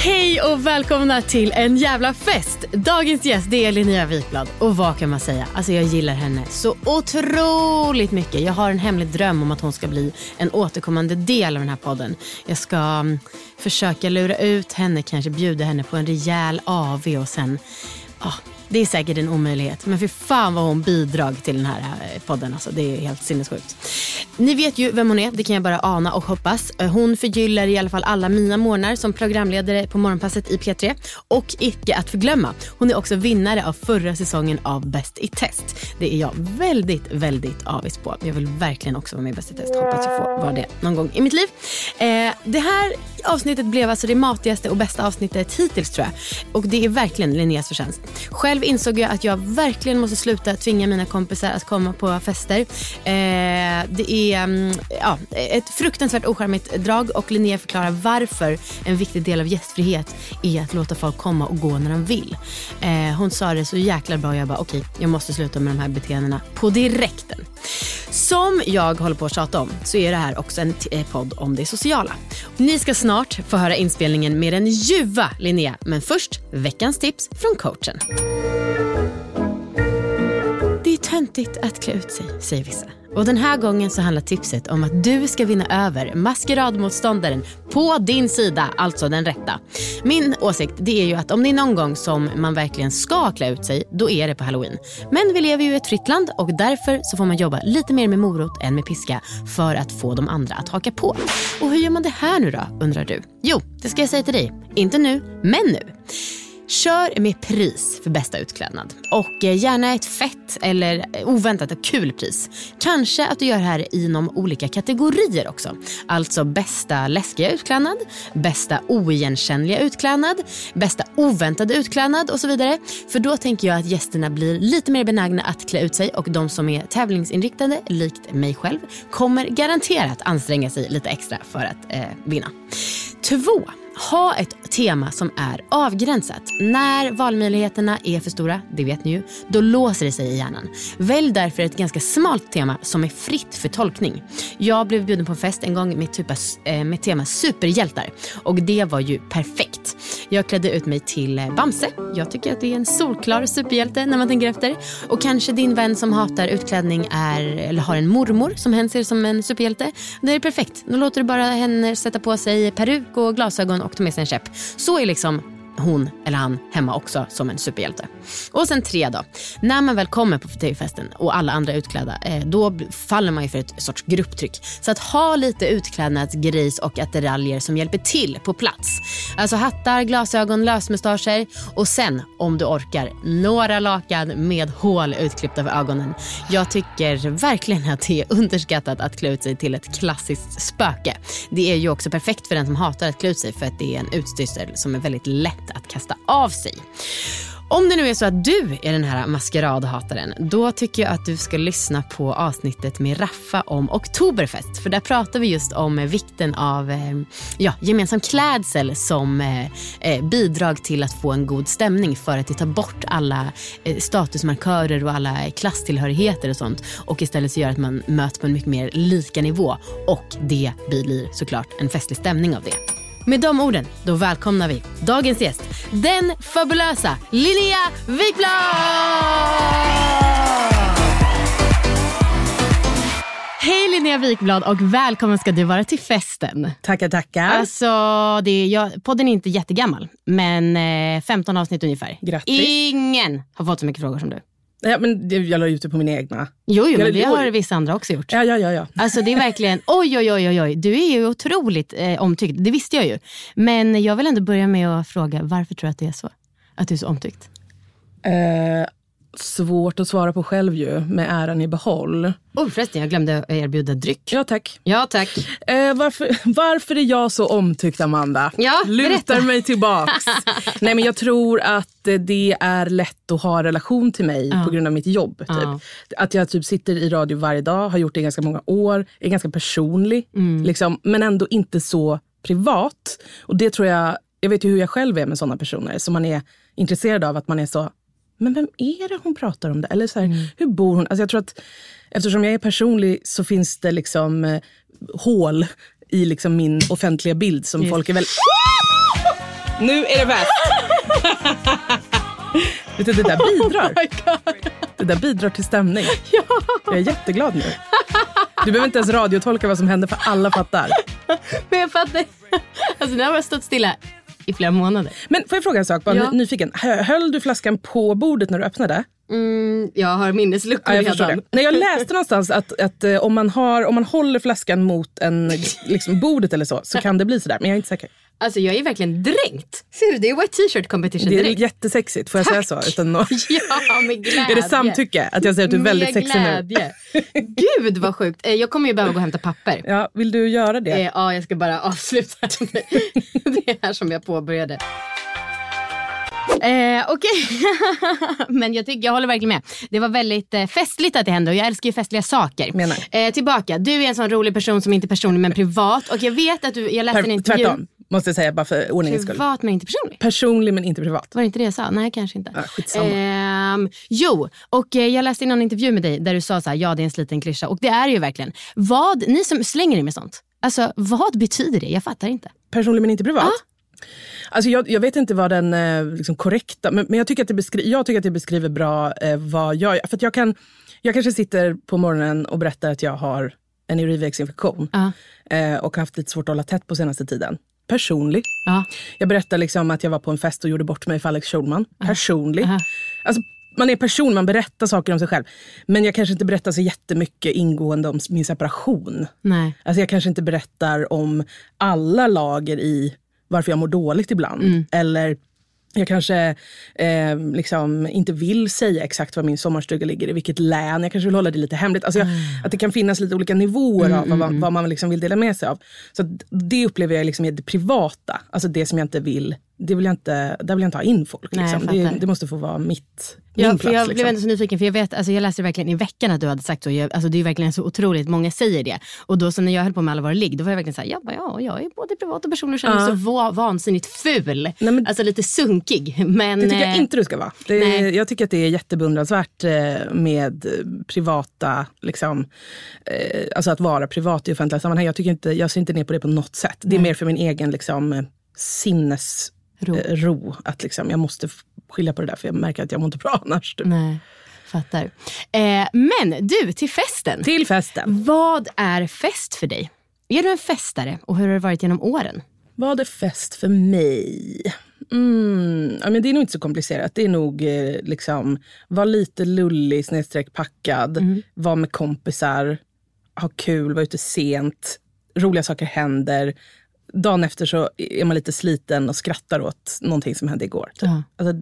Hej och välkomna till en jävla fest. Dagens gäst det är Linnea Wikblad och vad kan man säga? Alltså jag gillar henne så otroligt mycket. Jag har en hemlig dröm om att hon ska bli en återkommande del av den här podden. Jag ska mm, försöka lura ut henne, kanske bjuda henne på en rejäl AV och sen ah, det är säkert en omöjlighet, men för fan vad hon bidrar till den här eh, podden. Alltså, det är helt sinnessjukt. Ni vet ju vem hon är, det kan jag bara ana och hoppas. Eh, hon förgyller i alla fall alla mina morgnar som programledare på Morgonpasset i P3. Och icke att förglömma, hon är också vinnare av förra säsongen av Bäst i test. Det är jag väldigt, väldigt avis på. Jag vill verkligen också vara med i Bäst i test. Hoppas jag får vara det någon gång i mitt liv. Eh, det här avsnittet blev alltså det matigaste och bästa avsnittet hittills tror jag. Och det är verkligen Linneas förtjänst. Själv själv insåg jag att jag verkligen måste sluta tvinga mina kompisar att komma på fester. Eh, det är mm, ja, ett fruktansvärt ocharmigt drag och Linnea förklarar varför en viktig del av gästfrihet är att låta folk komma och gå när de vill. Eh, hon sa det så jäkla bra och jag bara okej, jag måste sluta med de här beteendena på direkten. Som jag håller på att tjata om så är det här också en eh, podd om det sociala. Ni ska snart få höra inspelningen med den ljuva Linnea. Men först veckans tips från coachen. Det är töntigt att klä ut sig, säger vissa. Och den här gången så handlar tipset om att du ska vinna över maskeradmotståndaren på din sida, alltså den rätta. Min åsikt det är ju att om det är någon gång som man verkligen ska klä ut sig, då är det på halloween. Men vi lever ju i ett fritt land och därför så får man jobba lite mer med morot än med piska för att få de andra att haka på. Och hur gör man det här nu då, undrar du? Jo, det ska jag säga till dig. Inte nu, men nu. Kör med pris för bästa utklädnad. Och eh, gärna ett fett eller eh, oväntat och kul pris. Kanske att du gör det här inom olika kategorier också. Alltså bästa läskiga utklädnad, bästa oigenkännliga utklädnad, bästa oväntade utklädnad och så vidare. För då tänker jag att gästerna blir lite mer benägna att klä ut sig och de som är tävlingsinriktade, likt mig själv, kommer garanterat anstränga sig lite extra för att eh, vinna. Två. Ha ett tema som är avgränsat. När valmöjligheterna är för stora, det vet ni ju, då låser det sig i hjärnan. Välj därför ett ganska smalt tema som är fritt för tolkning. Jag blev bjuden på en fest en gång med, typa, eh, med tema superhjältar och det var ju perfekt. Jag klädde ut mig till eh, Bamse. Jag tycker att det är en solklar superhjälte när man tänker efter. Och kanske din vän som hatar utklädning är, eller har en mormor som hen ser som en superhjälte. Det är perfekt. Då låter du bara henne sätta på sig peruk och glasögon och ta med sig en käpp. Så är liksom hon eller han hemma också som en superhjälte. Och sen tre då. När man väl kommer på festen och alla andra är utklädda, eh, då faller man ju för ett sorts grupptryck. Så att ha lite utklädnadsgrejs och attiraljer som hjälper till på plats. Alltså hattar, glasögon, lösmustascher och sen, om du orkar, några lakan med hål utklippta för ögonen. Jag tycker verkligen att det är underskattat att klä ut sig till ett klassiskt spöke. Det är ju också perfekt för den som hatar att klä ut sig för att det är en utstyrsel som är väldigt lätt att kasta av sig. Om det nu är så att du är den här maskeradhataren, då tycker jag att du ska lyssna på avsnittet med Raffa om Oktoberfest. För där pratar vi just om vikten av eh, ja, gemensam klädsel som eh, eh bidrag till att få en god stämning för att det tar bort alla eh, statusmarkörer och alla klasstillhörigheter och sånt och istället så gör att man möts på en mycket mer lika nivå och det blir såklart en festlig stämning av det. Med de orden, då välkomnar vi dagens gäst, den fabulösa Linnea Wikblad! Linnea Wikblad och välkommen ska du vara till festen. Tackar, tackar. Alltså, det är, jag, podden är inte jättegammal, men eh, 15 avsnitt ungefär. Grattis. Ingen har fått så mycket frågor som du. Ja, men jag la ut det på mina egna. Jo, jo men det har vissa andra också gjort. Ja, ja, ja. ja. Alltså det är verkligen, oj oj oj oj du är ju otroligt eh, omtyckt. Det visste jag ju. Men jag vill ändå börja med att fråga, varför tror du att det är så? Att du är så omtyckt? Eh, svårt att svara på själv ju, med äran i behåll. Oh, förresten, jag glömde erbjuda dryck. Ja, tack. Ja, tack. Eh, varför, varför är jag så omtyckt, Amanda? Ja, Lutar berätta. mig tillbaks. Nej, men jag tror att eh, det är lätt att ha relation till mig på grund av mitt jobb. Typ. Ja. Att jag typ sitter i radio varje dag, har gjort det i ganska många år, är ganska personlig. Mm. Liksom, men ändå inte så privat. Och det tror jag, jag vet ju hur jag själv är med sådana personer. Som man är intresserad av att man är så, men vem är det hon pratar om? Det? Eller så här, Mm. hur bor hon? Alltså jag tror att eftersom jag är personlig så finns det liksom eh, hål i liksom min offentliga bild som folk är väl... Nu är det fest! Vet du, det där bidrar. Det där bidrar till stämning. Jag är jätteglad nu. Du behöver inte ens radiotolka vad som händer för alla fattar. Men jag fattar. Alltså nu har jag stått stilla i flera månader. Men får jag fråga en sak? Bara Ja. ny- nyfiken. Hö- Höll du flaskan på bordet när du öppnade? Mm, jag har minnesluckor Ja, jag redan. Nej, jag läste någonstans att, att eh, om, man har, om man håller flaskan mot en, liksom, bordet eller så, så kan det bli sådär. Men jag är inte säker. Alltså jag är verkligen dränkt. Ser du, det är white t-shirt competition Det är direkt. jättesexigt, får jag säga så? Utan nå- Ja, med glädje. är det samtycke att jag säger att du är väldigt med sexig nu? glädje. Gud vad sjukt. Eh, Jag kommer ju behöva gå och hämta papper. Ja, vill du göra det? Eh, Ja, jag ska bara avsluta det här som jag påbörjade. Eh, Okej, men jag, tycker, jag håller verkligen med. Det var väldigt eh, festligt att det hände och jag älskar ju festliga saker. Menar. Eh, tillbaka, du är en sån rolig person som inte är personlig men privat. Och jag vet att du, jag läste en Per, intervju. tvärtom, måste jag säga bara för ordningens skull. Privat men inte personlig. Personlig men inte privat. Var det inte det jag sa? Nej, kanske inte. Ja, skitsamma. Ehm, jo, och eh, jag läste någon intervju med dig där du sa så här, ja det är en sliten klyscha. Och det är det ju verkligen. Vad, ni som slänger er med sånt, alltså vad betyder det? Jag fattar inte. Personlig men inte privat? Alltså jag, jag vet inte vad den eh, liksom korrekta... Men, men jag, tycker att det beskri- jag tycker att det beskriver bra eh, vad jag gör. För jag, kan, jag kanske sitter på morgonen och berättar att jag har en urinvägsinfektion. Ja. Eh, och har haft lite svårt att hålla tätt på senaste tiden. Personlig. Ja. Jag berättar liksom att jag var på en fest och gjorde bort mig för Alex Schulman. Personlig. Aha. Alltså, man är person, man berättar saker om sig själv. Men jag kanske inte berättar så jättemycket ingående om min separation. Nej. Alltså jag kanske inte berättar om alla lager i varför jag mår dåligt ibland. Mm. Eller jag kanske eh, liksom inte vill säga exakt var min sommarstuga ligger, i vilket län. Jag kanske vill hålla det lite hemligt. Alltså jag, Att det kan finnas lite olika nivåer Mm, av vad, vad man liksom vill dela med sig av. Så det upplever jag liksom är det privata. Alltså det som jag inte vill, det vill jag inte, där vill jag inte ha in folk. Nej, jag Liksom. Det, fattar. det måste få vara mitt, min Ja, plats. jag blev liksom. ändå så nyfiken, för jag, vet, alltså jag läste verkligen i veckan att du hade sagt så. Jag, alltså det är verkligen så otroligt, många säger det. Och då så när jag höll på med Alla våra ligg, då var jag verkligen så här, ja, bara, ja jag är både privat och personlig och känner mig så va- vansinnigt ful. men- alltså lite sunkig. Men, Det tycker jag eh, inte du ska vara. Det nej. jag tycker att det är jättebeundransvärt eh, med privata, liksom, eh, alltså att vara privat i offentliga sammanhang. Jag, tycker inte, jag ser inte ner på det på något sätt. Det är mer för min egen liksom, sinnesro. Ro. Eh, ro att liksom, jag måste skilja på det där för jag märker att jag mår inte bra annars. Typ. Nej, fattar. Eh, men du, till festen. Till festen. Vad är fest för dig? Är du en festare och hur har det varit genom åren? Vad är fest för mig? Mm, ja, men det är nog inte så komplicerat. Det är nog eh, liksom vara lite lullig, snedstreck packad, vara med kompisar, ha kul, vara ute sent, roliga saker händer. Dagen efter så är man lite sliten och skrattar åt någonting som hände igår. Typ. Ja. Alltså,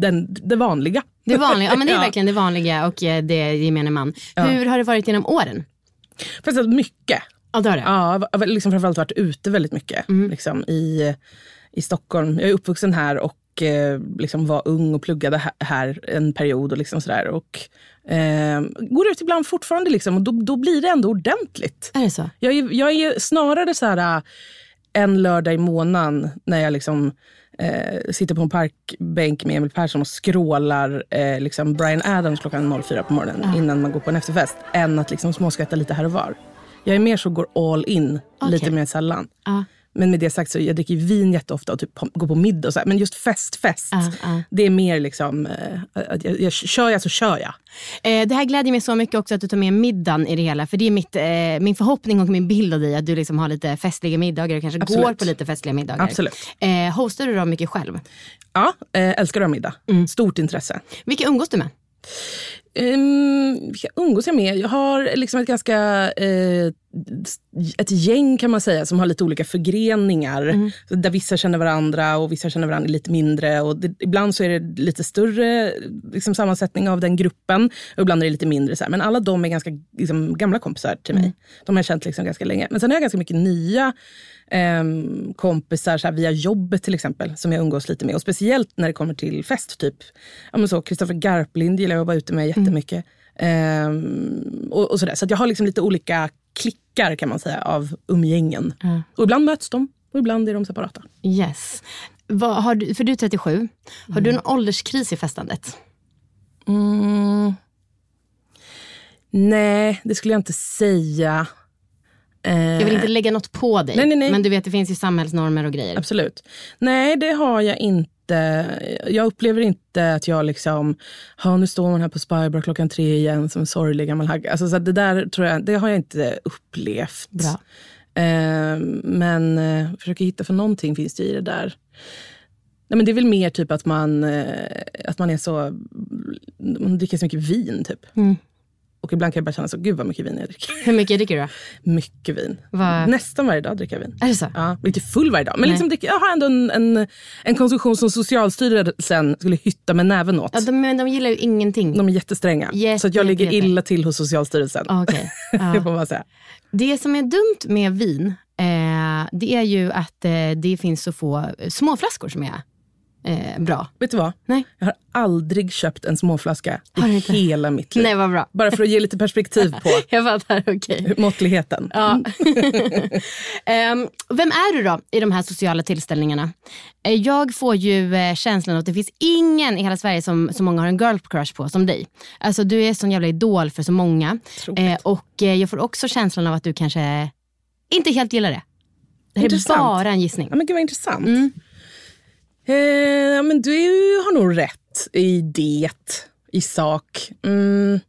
den, det vanliga. Det vanliga, ja men det är Ja. verkligen det vanliga och eh, det gemene man. Hur har det varit genom åren? Fast att mycket. Ja, det har det. Ja, jag har liksom framförallt varit ute väldigt mycket liksom, i, i Stockholm. Jag är uppvuxen här och eh, liksom var ung och pluggade här, en period. och liksom sådär. Och, eh, går ut ibland fortfarande liksom, och då, då blir det ändå ordentligt. Är det så? Jag är, jag är snarare så här en lördag i månaden när jag liksom eh, sitter på en parkbänk med Emil Persson och skrålar eh, liksom Brian Adams klockan 04 på morgonen innan man går på en efterfest. Än att liksom småskratta lite här och var. Jag är mer så går all in lite Okej. mer sällan. Ja. Men med det sagt så jag dricker vin jätteofta och typ går på middag och så här. Men just fest, fest. Ja, ja. Det är mer liksom, att jag, jag, kör jag så kör jag. Eh, det här glädjer mig så mycket också att du tar med middagen i det hela. För det är mitt, eh, min förhoppning och min bild av dig att du liksom har lite festliga middagar och kanske Absolut. går på lite festliga middagar. Absolut. Eh, hostar du dem mycket själv? Ja, eh, älskar att ha middag. Stort intresse. Vilka umgås du med? Um, umgås jag med? Jag har liksom ett ganska eh, ett gäng kan man säga som har lite olika förgreningar. Så Där vissa känner varandra och vissa känner varandra lite mindre. Och det, ibland så är det lite större liksom, sammansättning av den gruppen och ibland är det lite mindre. Så här. Men alla de är ganska liksom, gamla kompisar till mig. De har jag känt liksom, ganska länge. Men sen har jag ganska mycket nya ehm, kompisar så här, via jobbet till exempel som jag umgås lite med. Och speciellt när det kommer till fest. typ. Ja, men så, Kristoffer Garplind gillar jag att vara ute med jättemycket. Ehm, och, och sådär. Så jag har liksom lite olika klickar kan man säga av umgängen. Och ibland möts de och ibland är de separata. Yes. Vad, har du, för du är 37. Har du någon ålderskris i festandet? Mm. Nej, det skulle jag inte säga. Eh, Jag vill inte lägga något på dig. Nej, nej, nej. Men du vet det finns ju samhällsnormer och grejer. Absolut. Nej, det har jag inte. Jag upplever inte att jag liksom, nu står man här på Spybar klockan tre igen som en sorglig gammal hagga. Alltså, så det där tror jag, det har jag inte upplevt. Bra. Eh, men eh, försöker hitta, för någonting finns det i det där. Nej, men det är väl mer typ att man, eh, att man är så, man dricker så mycket vin typ. Mm. Och ibland kan jag bara känna så, gud vad mycket vin jag dricker. Hur mycket dricker du då? Mycket vin. Vad- Nästan varje dag dricker jag vin. Är det så? Ja, inte full varje dag. Men liksom, dricker- jag har ändå en, en, en konsumtion som Socialstyrelsen skulle hytta med näven åt. Ja, de, men de gillar ju ingenting. De är jättestränga. Jätte, så att jag ligger jätte, illa till hos Socialstyrelsen. Ah, okej. det Ja. får man säga. Det som är dumt med vin, eh, det är ju att eh, det finns så få små flaskor som är eh, bra. Vet du vad? Nej. Jag har aldrig köpt en småflaska i hela mitt liv. Nej, vad bra. Bara för att ge lite perspektiv på Jag fattar, okej. måttligheten. Ja. Ehm, vem är du då i de här sociala tillställningarna? Eh, Jag får ju eh, känslan att det finns ingen i hela Sverige som så många har en girl crush på som dig. Alltså du är sån jävla idol för så många. Eh, och eh, jag får också känslan av att du kanske inte helt gillar det. Det är Intressant. bara en gissning. Ja, men gud vad intressant. Mm. Eh, men du har nog rätt i det, i sak. Mm.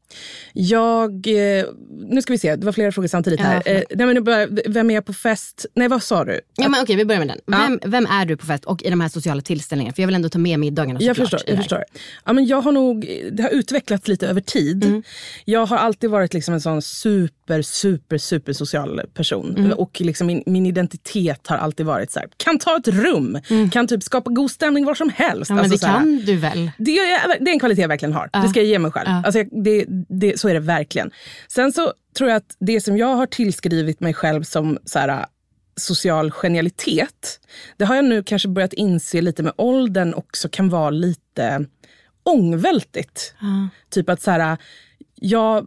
Jag... Eh, nu ska vi se, det var flera frågor samtidigt Ja, här. förlåt. eh, nej, men nu bara, vem är jag på fest? Nej, vad sa du? Ja, men okej, vi börjar med den. Ja. Vem, vem är du på fest och i de här sociala tillställningarna? För jag vill ändå ta med middagarna Jag förstår. Jag, förstår. Ja, men jag har nog, det har utvecklats lite över tid. Mm. Jag har alltid varit liksom en sån super, super, super social person. Mm. Och liksom min, min identitet har alltid varit så här, kan ta ett rum, kan typ skapa god stämning var som helst. Mm. Ja, men Alltså det så här, kan du väl? Det, det är en kvalitet jag verkligen har. Det ska jag ge mig själv. Alltså jag, det, det, så är det verkligen. Sen så tror jag att det som jag har tillskrivit mig själv som så här, social genialitet, det har jag nu kanske börjat inse lite med åldern också kan vara lite ångvältigt. Typ att så här, jag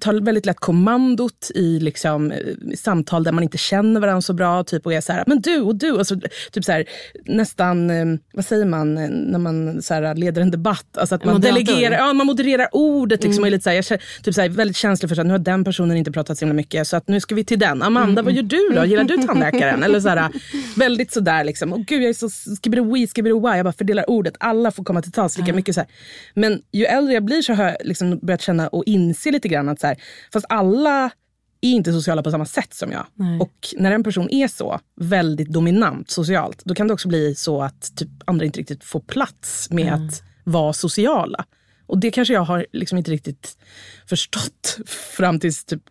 tar väldigt lätt kommandot i liksom, eh, samtal där man inte känner varandra så bra. Typ, och är så här, men du och du. Och så, typ så här, nästan, eh, vad säger man eh, när man så här, leder en debatt? Alltså att man Moderator. delegerar, ja, man modererar ordet. Liksom, och är lite så här, jag är typ så här, väldigt känslig för att nu har den personen inte pratat så himla mycket. Så att nu ska vi till den. Amanda, vad gör du då? Gillar du tandläkaren? Eller så här, väldigt sådär liksom. Och gud, jag är så skibberowee, skibberowee. Jag bara fördelar ordet. Alla får komma till tals lika mycket. Så här. Men ju äldre jag blir så har jag liksom börjat känna och inse lite grann att så här, fast alla är inte sociala på samma sätt som jag. Och när en person är så väldigt dominant socialt, då kan det också bli så att typ andra inte riktigt får plats med att vara sociala. Och det kanske jag har liksom inte riktigt förstått fram tills typ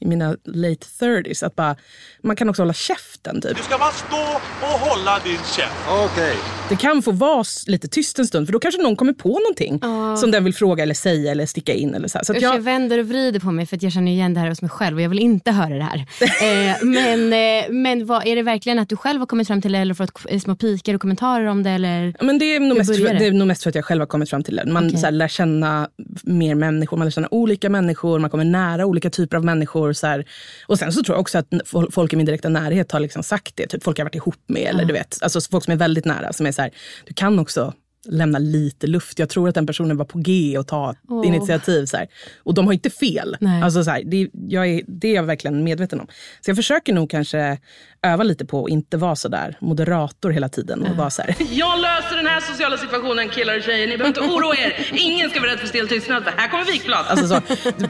i mina late 30s. Att bara, man kan också hålla käften typ. Du ska bara stå och hålla din käft. Okej. Det kan få vara lite tyst en stund för då kanske någon kommer på någonting som den vill fråga eller säga eller sticka in. Eller så här. Så att Usch, jag jag, vänder och vrider på mig för att jag känner igen det här hos mig själv och jag vill inte höra det här. eh, men eh, men vad, är det verkligen att du själv har kommit fram till det eller fått k- små pikar och kommentarer om det? Eller? Men det, är nog mest, för, det? det är nog mest för att jag själv har kommit fram till det. Man Okej. så här, lär känna mer människor, man lär känna olika människor, man kommer nära olika typer av människor. Så här. Och sen så tror jag också att folk i min direkta närhet har liksom sagt det. Typ folk jag har varit ihop med. Eller du vet, alltså folk som är väldigt nära. Som är så här, du kan också lämna lite luft. Jag tror att den personen var på G och ta Åh. initiativ. Så här. Och de har inte fel. Nej. Alltså, så här, det, jag är, det är jag verkligen medveten om. Så jag försöker nog kanske öva lite på att inte vara så där moderator hela tiden och vara så här. Jag löser den här sociala situationen killar och tjejer. Ni behöver inte oroa er. Ingen ska vara rädd för stel tystnad här kommer vikblad. Alltså så,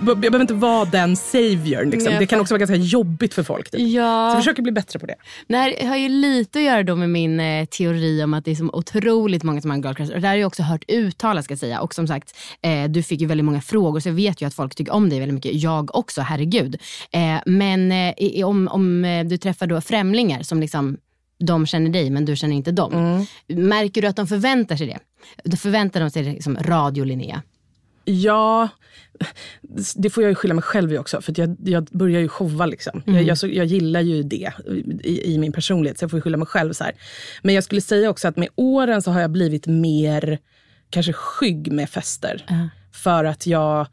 jag behöver inte vara den saviorn. Liksom. Det kan också vara ganska jobbigt för folk. Typ. Ja. Så jag försöker bli bättre på det. Det här har ju lite att göra då med min eh, teori om att det är så otroligt många som har en girl crush. Och det har jag också hört uttalas ska jag säga. Och som sagt, eh, du fick ju väldigt många frågor så jag vet ju att folk tycker om dig väldigt mycket. Jag också, herregud. Eh, men eh, om, om eh, du träffar då främlingar som liksom de känner dig men du känner inte dem. Märker du att de förväntar sig det? Då förväntar de sig liksom radio Linnea. Ja, det får jag ju skylla mig själv i också. För jag, jag börjar ju showa. Liksom. Jag, jag, så, jag gillar ju det i, i min personlighet, så jag får skylla mig själv. så här. Men jag skulle säga också att med åren så har jag blivit mer kanske skygg med fester. För att jag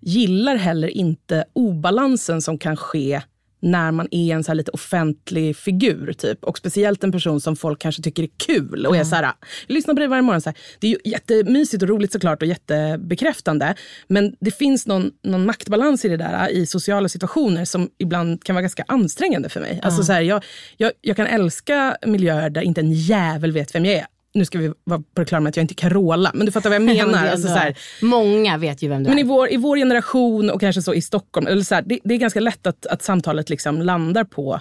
gillar heller inte obalansen som kan ske när man är en så lite offentlig figur. Typ. Och speciellt en person som folk kanske tycker är kul. Och är så här, jag lyssnar på dig varje morgon. Så här, det är ju jättemysigt och roligt såklart och jättebekräftande. Men det finns någon, någon maktbalans i det där i sociala situationer som ibland kan vara ganska ansträngande för mig. Alltså, så här, jag, jag, jag kan älska miljöer där inte en jävel vet vem jag är. Nu ska vi vara på det klara med att jag inte är Carola, men du fattar vad jag Men menar. Alltså, så här, Många vet ju vem du men i är. vår, i vår generation och kanske så i Stockholm, eller så här, det, det är ganska lätt att, att samtalet liksom landar på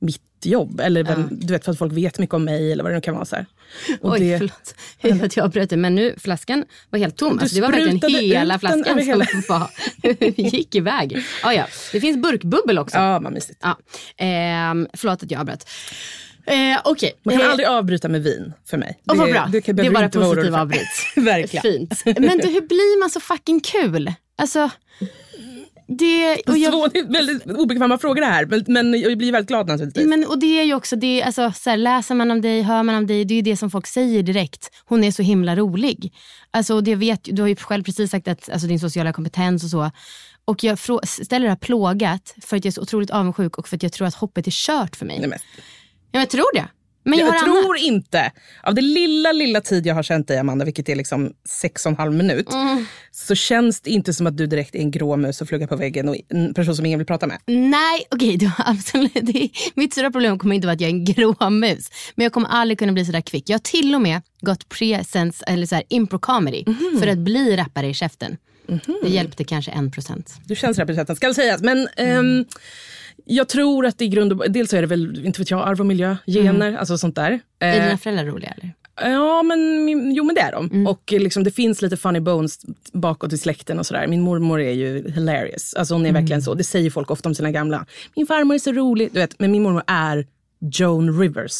mitt jobb. Eller vem, du vet, för att folk vet mycket om mig eller vad det nu kan vara. Så här. Och Oj, det, förlåt att jag avbröt. Men nu, flaskan var helt tom. Alltså, det var verkligen hela flaskan över hela- som var, gick iväg. Ah, ja. Det finns burkbubbel också. Ja, vad mysigt. Ja. Ehm, förlåt att jag avbröt. Eh, Okej. Man kan Eh, aldrig avbryta med vin för mig. och vad bra. det, Det är bara positiva avbryt. Verkligen. Fint. Men du, hur blir man så fucking kul? Alltså, det... Och jag, Så, det är väldigt obekväma frågor det här, men, men jag blir väldigt glad naturligtvis. men, och det är ju också, det, alltså, så här, läser man om dig, hör man om dig, det är ju det som folk säger direkt. Hon är så himla rolig. Alltså, det vet, du har ju själv precis sagt att alltså, din sociala kompetens och så. Och jag ställer det här plågat för att jag är så otroligt avundsjuk och för att jag tror att hoppet är kört för mig. Nej, jag tror det. Men jag, jag tror annat. inte, av det lilla, lilla tid jag har känt dig Amanda, vilket är liksom sex och en halv minut, Mm. så känns det inte som att du direkt är en grå mus och fluggar på väggen och en person som ingen vill prata med. Nej, okej. du har absolut. Det är, mitt stora problem kommer inte vara att jag är en grå mus. Men jag kommer aldrig kunna bli sådär kvick. Jag har till och med gått presence, eller så här, impro comedy Mhm. för att bli rappare i käften. Det hjälpte kanske en procent. Du känns representant, ska sägas. Men ehm, jag tror att det i grund och dels är det väl, inte vet jag, arv och miljö, gener, alltså sånt där. Är Eh, dina föräldrar roliga eller? Ja, men, jo men det är de. Mm. Och liksom, det finns lite funny bones bakåt i släkten och sådär. Min mormor är ju hilarious. Alltså hon är Mm. verkligen så. Det säger folk ofta om sina gamla. Min farmor är så rolig. Du vet, men min mormor är Joan Rivers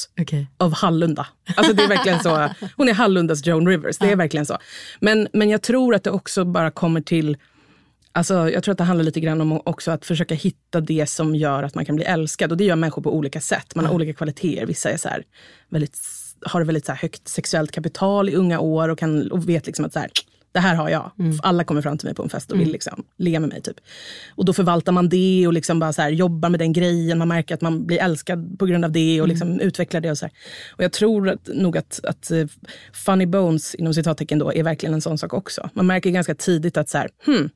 av Hallunda. Alltså det är verkligen så. Hon är Hallundas Joan Rivers. Det är verkligen så. Men, men jag tror att det också bara kommer till Alltså, jag tror att det handlar lite grann om också att försöka hitta det som gör att man kan bli älskad. Och det gör människor på olika sätt. Man har olika kvaliteter. Vissa är så här, väldigt, har väldigt så högt sexuellt kapital i unga år och, kan, och vet liksom att så här, det här har jag. Alla kommer fram till mig på en fest och vill liksom ligga med mig. Typ. Och då förvaltar man det och liksom bara så här, jobbar med den grejen. Man märker att man blir älskad på grund av det och liksom utvecklar det. Och, så här. och jag tror att, nog att, att eh, funny bones inom citattecken då är verkligen en sån sak också. Man märker ganska tidigt att så här, hmm,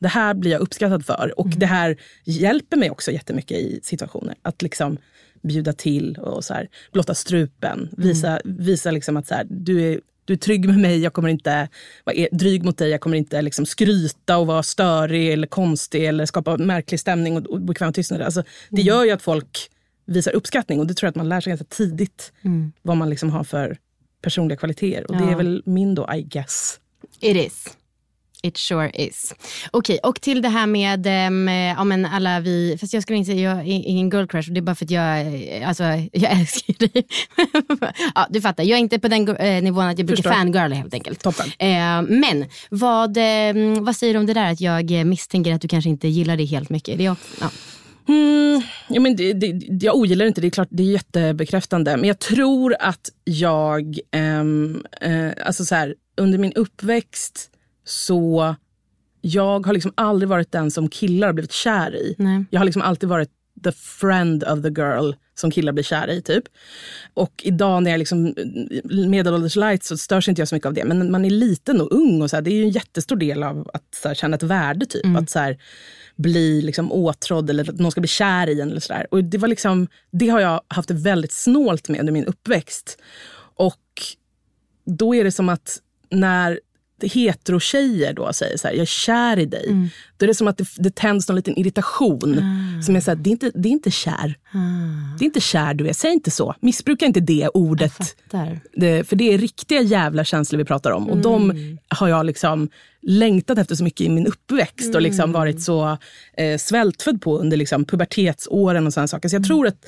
det här blir jag uppskattad för. Och det här hjälper mig också jättemycket i situationer. Att liksom bjuda till och så här, blotta strupen. Visa, visa liksom att så här, du, är, du är trygg med mig, jag kommer inte vara e- dryg mot dig. Jag kommer inte liksom skryta och vara störig eller konstig eller skapa märklig stämning och, och bekväm tystnad. Alltså, det gör ju att folk visar uppskattning och det tror jag att man lär sig ganska tidigt. Vad man liksom har för personliga kvaliteter. Och det är väl min då, I guess. It is. It sure is. Okej, och till det här med um, ja, men alla vi, fast jag skulle inte säga jag är ingen girl crush, det är bara för att jag, eh, alltså, jag älskar dig. ja, du fattar, jag är inte på den eh, nivån att jag brukar Förstår. fangirla helt enkelt. Toppen. Eh, men vad, eh, vad säger du om det där att jag eh, misstänker att du kanske inte gillar det helt mycket? Det är också, ja. Mm, ja, men det, det, jag ogillar inte det, är klart det är jättebekräftande. Men jag tror att jag, ehm, eh, alltså så här, under min uppväxt så, jag har liksom aldrig varit den som killar har blivit kär i. Nej. Jag har liksom alltid varit the friend of the girl som killar blir kära i. typ. Och idag när jag liksom medelålders light så störs inte jag så mycket av det. Men man är liten och ung och så här, det är ju en jättestor del av att så här, känna ett värde. typ. Att så här, bli liksom åtrådd eller att någon ska bli kär i en. Eller så där. Och det, var liksom, det har jag haft det väldigt snålt med under min uppväxt. Och då är det som att när heterotjejer då säger så här, jag är kär i dig. Mm. Då är det som att det, det tänds någon liten irritation. Ah. Som är så här, det är, inte, det är inte kär. Det är inte kär du är, säg inte så. Missbruka inte det ordet. Det, för det är riktiga jävla känslor vi pratar om. Och Mm. de har jag liksom längtat efter så mycket i min uppväxt. Och liksom Mm. varit så eh, svältfödd på under liksom pubertetsåren och sådana saker. Så Mm. jag tror att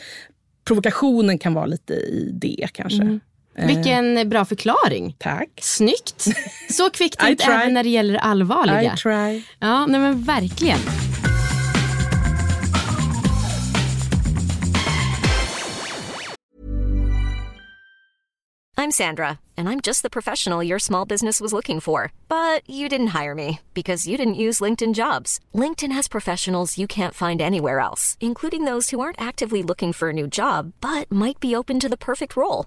provokationen kan vara lite i det kanske. Mm. Vilken bra förklaring. Tack. Snyggt. Så kvickt I ut try. även när det gäller det allvarliga. I try. Ja, nej men verkligen. I'm Sandra, and I'm just the professional your small business was looking for. But you didn't hire me because you didn't use LinkedIn jobs. LinkedIn has professionals you can't find anywhere else, including those who aren't actively looking for a new job but might be open to the perfect role,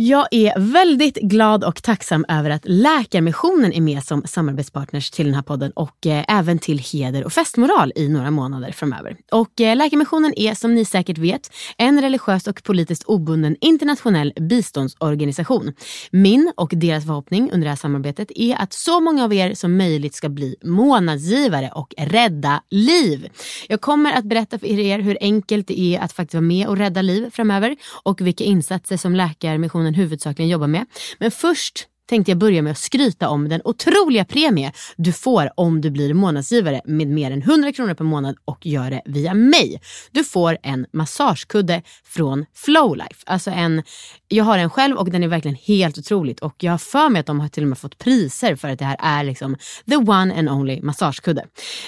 Jag är väldigt glad och tacksam över att Läkarmissionen är med som samarbetspartners till den här podden och eh, även till Heder och festmoral i några månader framöver. Och eh, Läkarmissionen är som ni säkert vet en religiös och politiskt obunden internationell biståndsorganisation. Min och deras förhoppning under det här samarbetet är att så många av er som möjligt ska bli månadsgivare och rädda liv. Jag kommer att berätta för er hur enkelt det är att faktiskt vara med och rädda liv framöver och vilka insatser som Läkarmissionen huvudsakligen jobbar med. Men först tänkte jag börja med att skryta om den otroliga premie du får om du blir månadsgivare med mer än 100 kronor per månad och gör det via mig. Du får en massagekudde från Flowlife. Alltså en, jag har en själv och den är verkligen helt otroligt och jag har för mig att de har till och med fått priser för att det här är liksom the one and only massagekudde.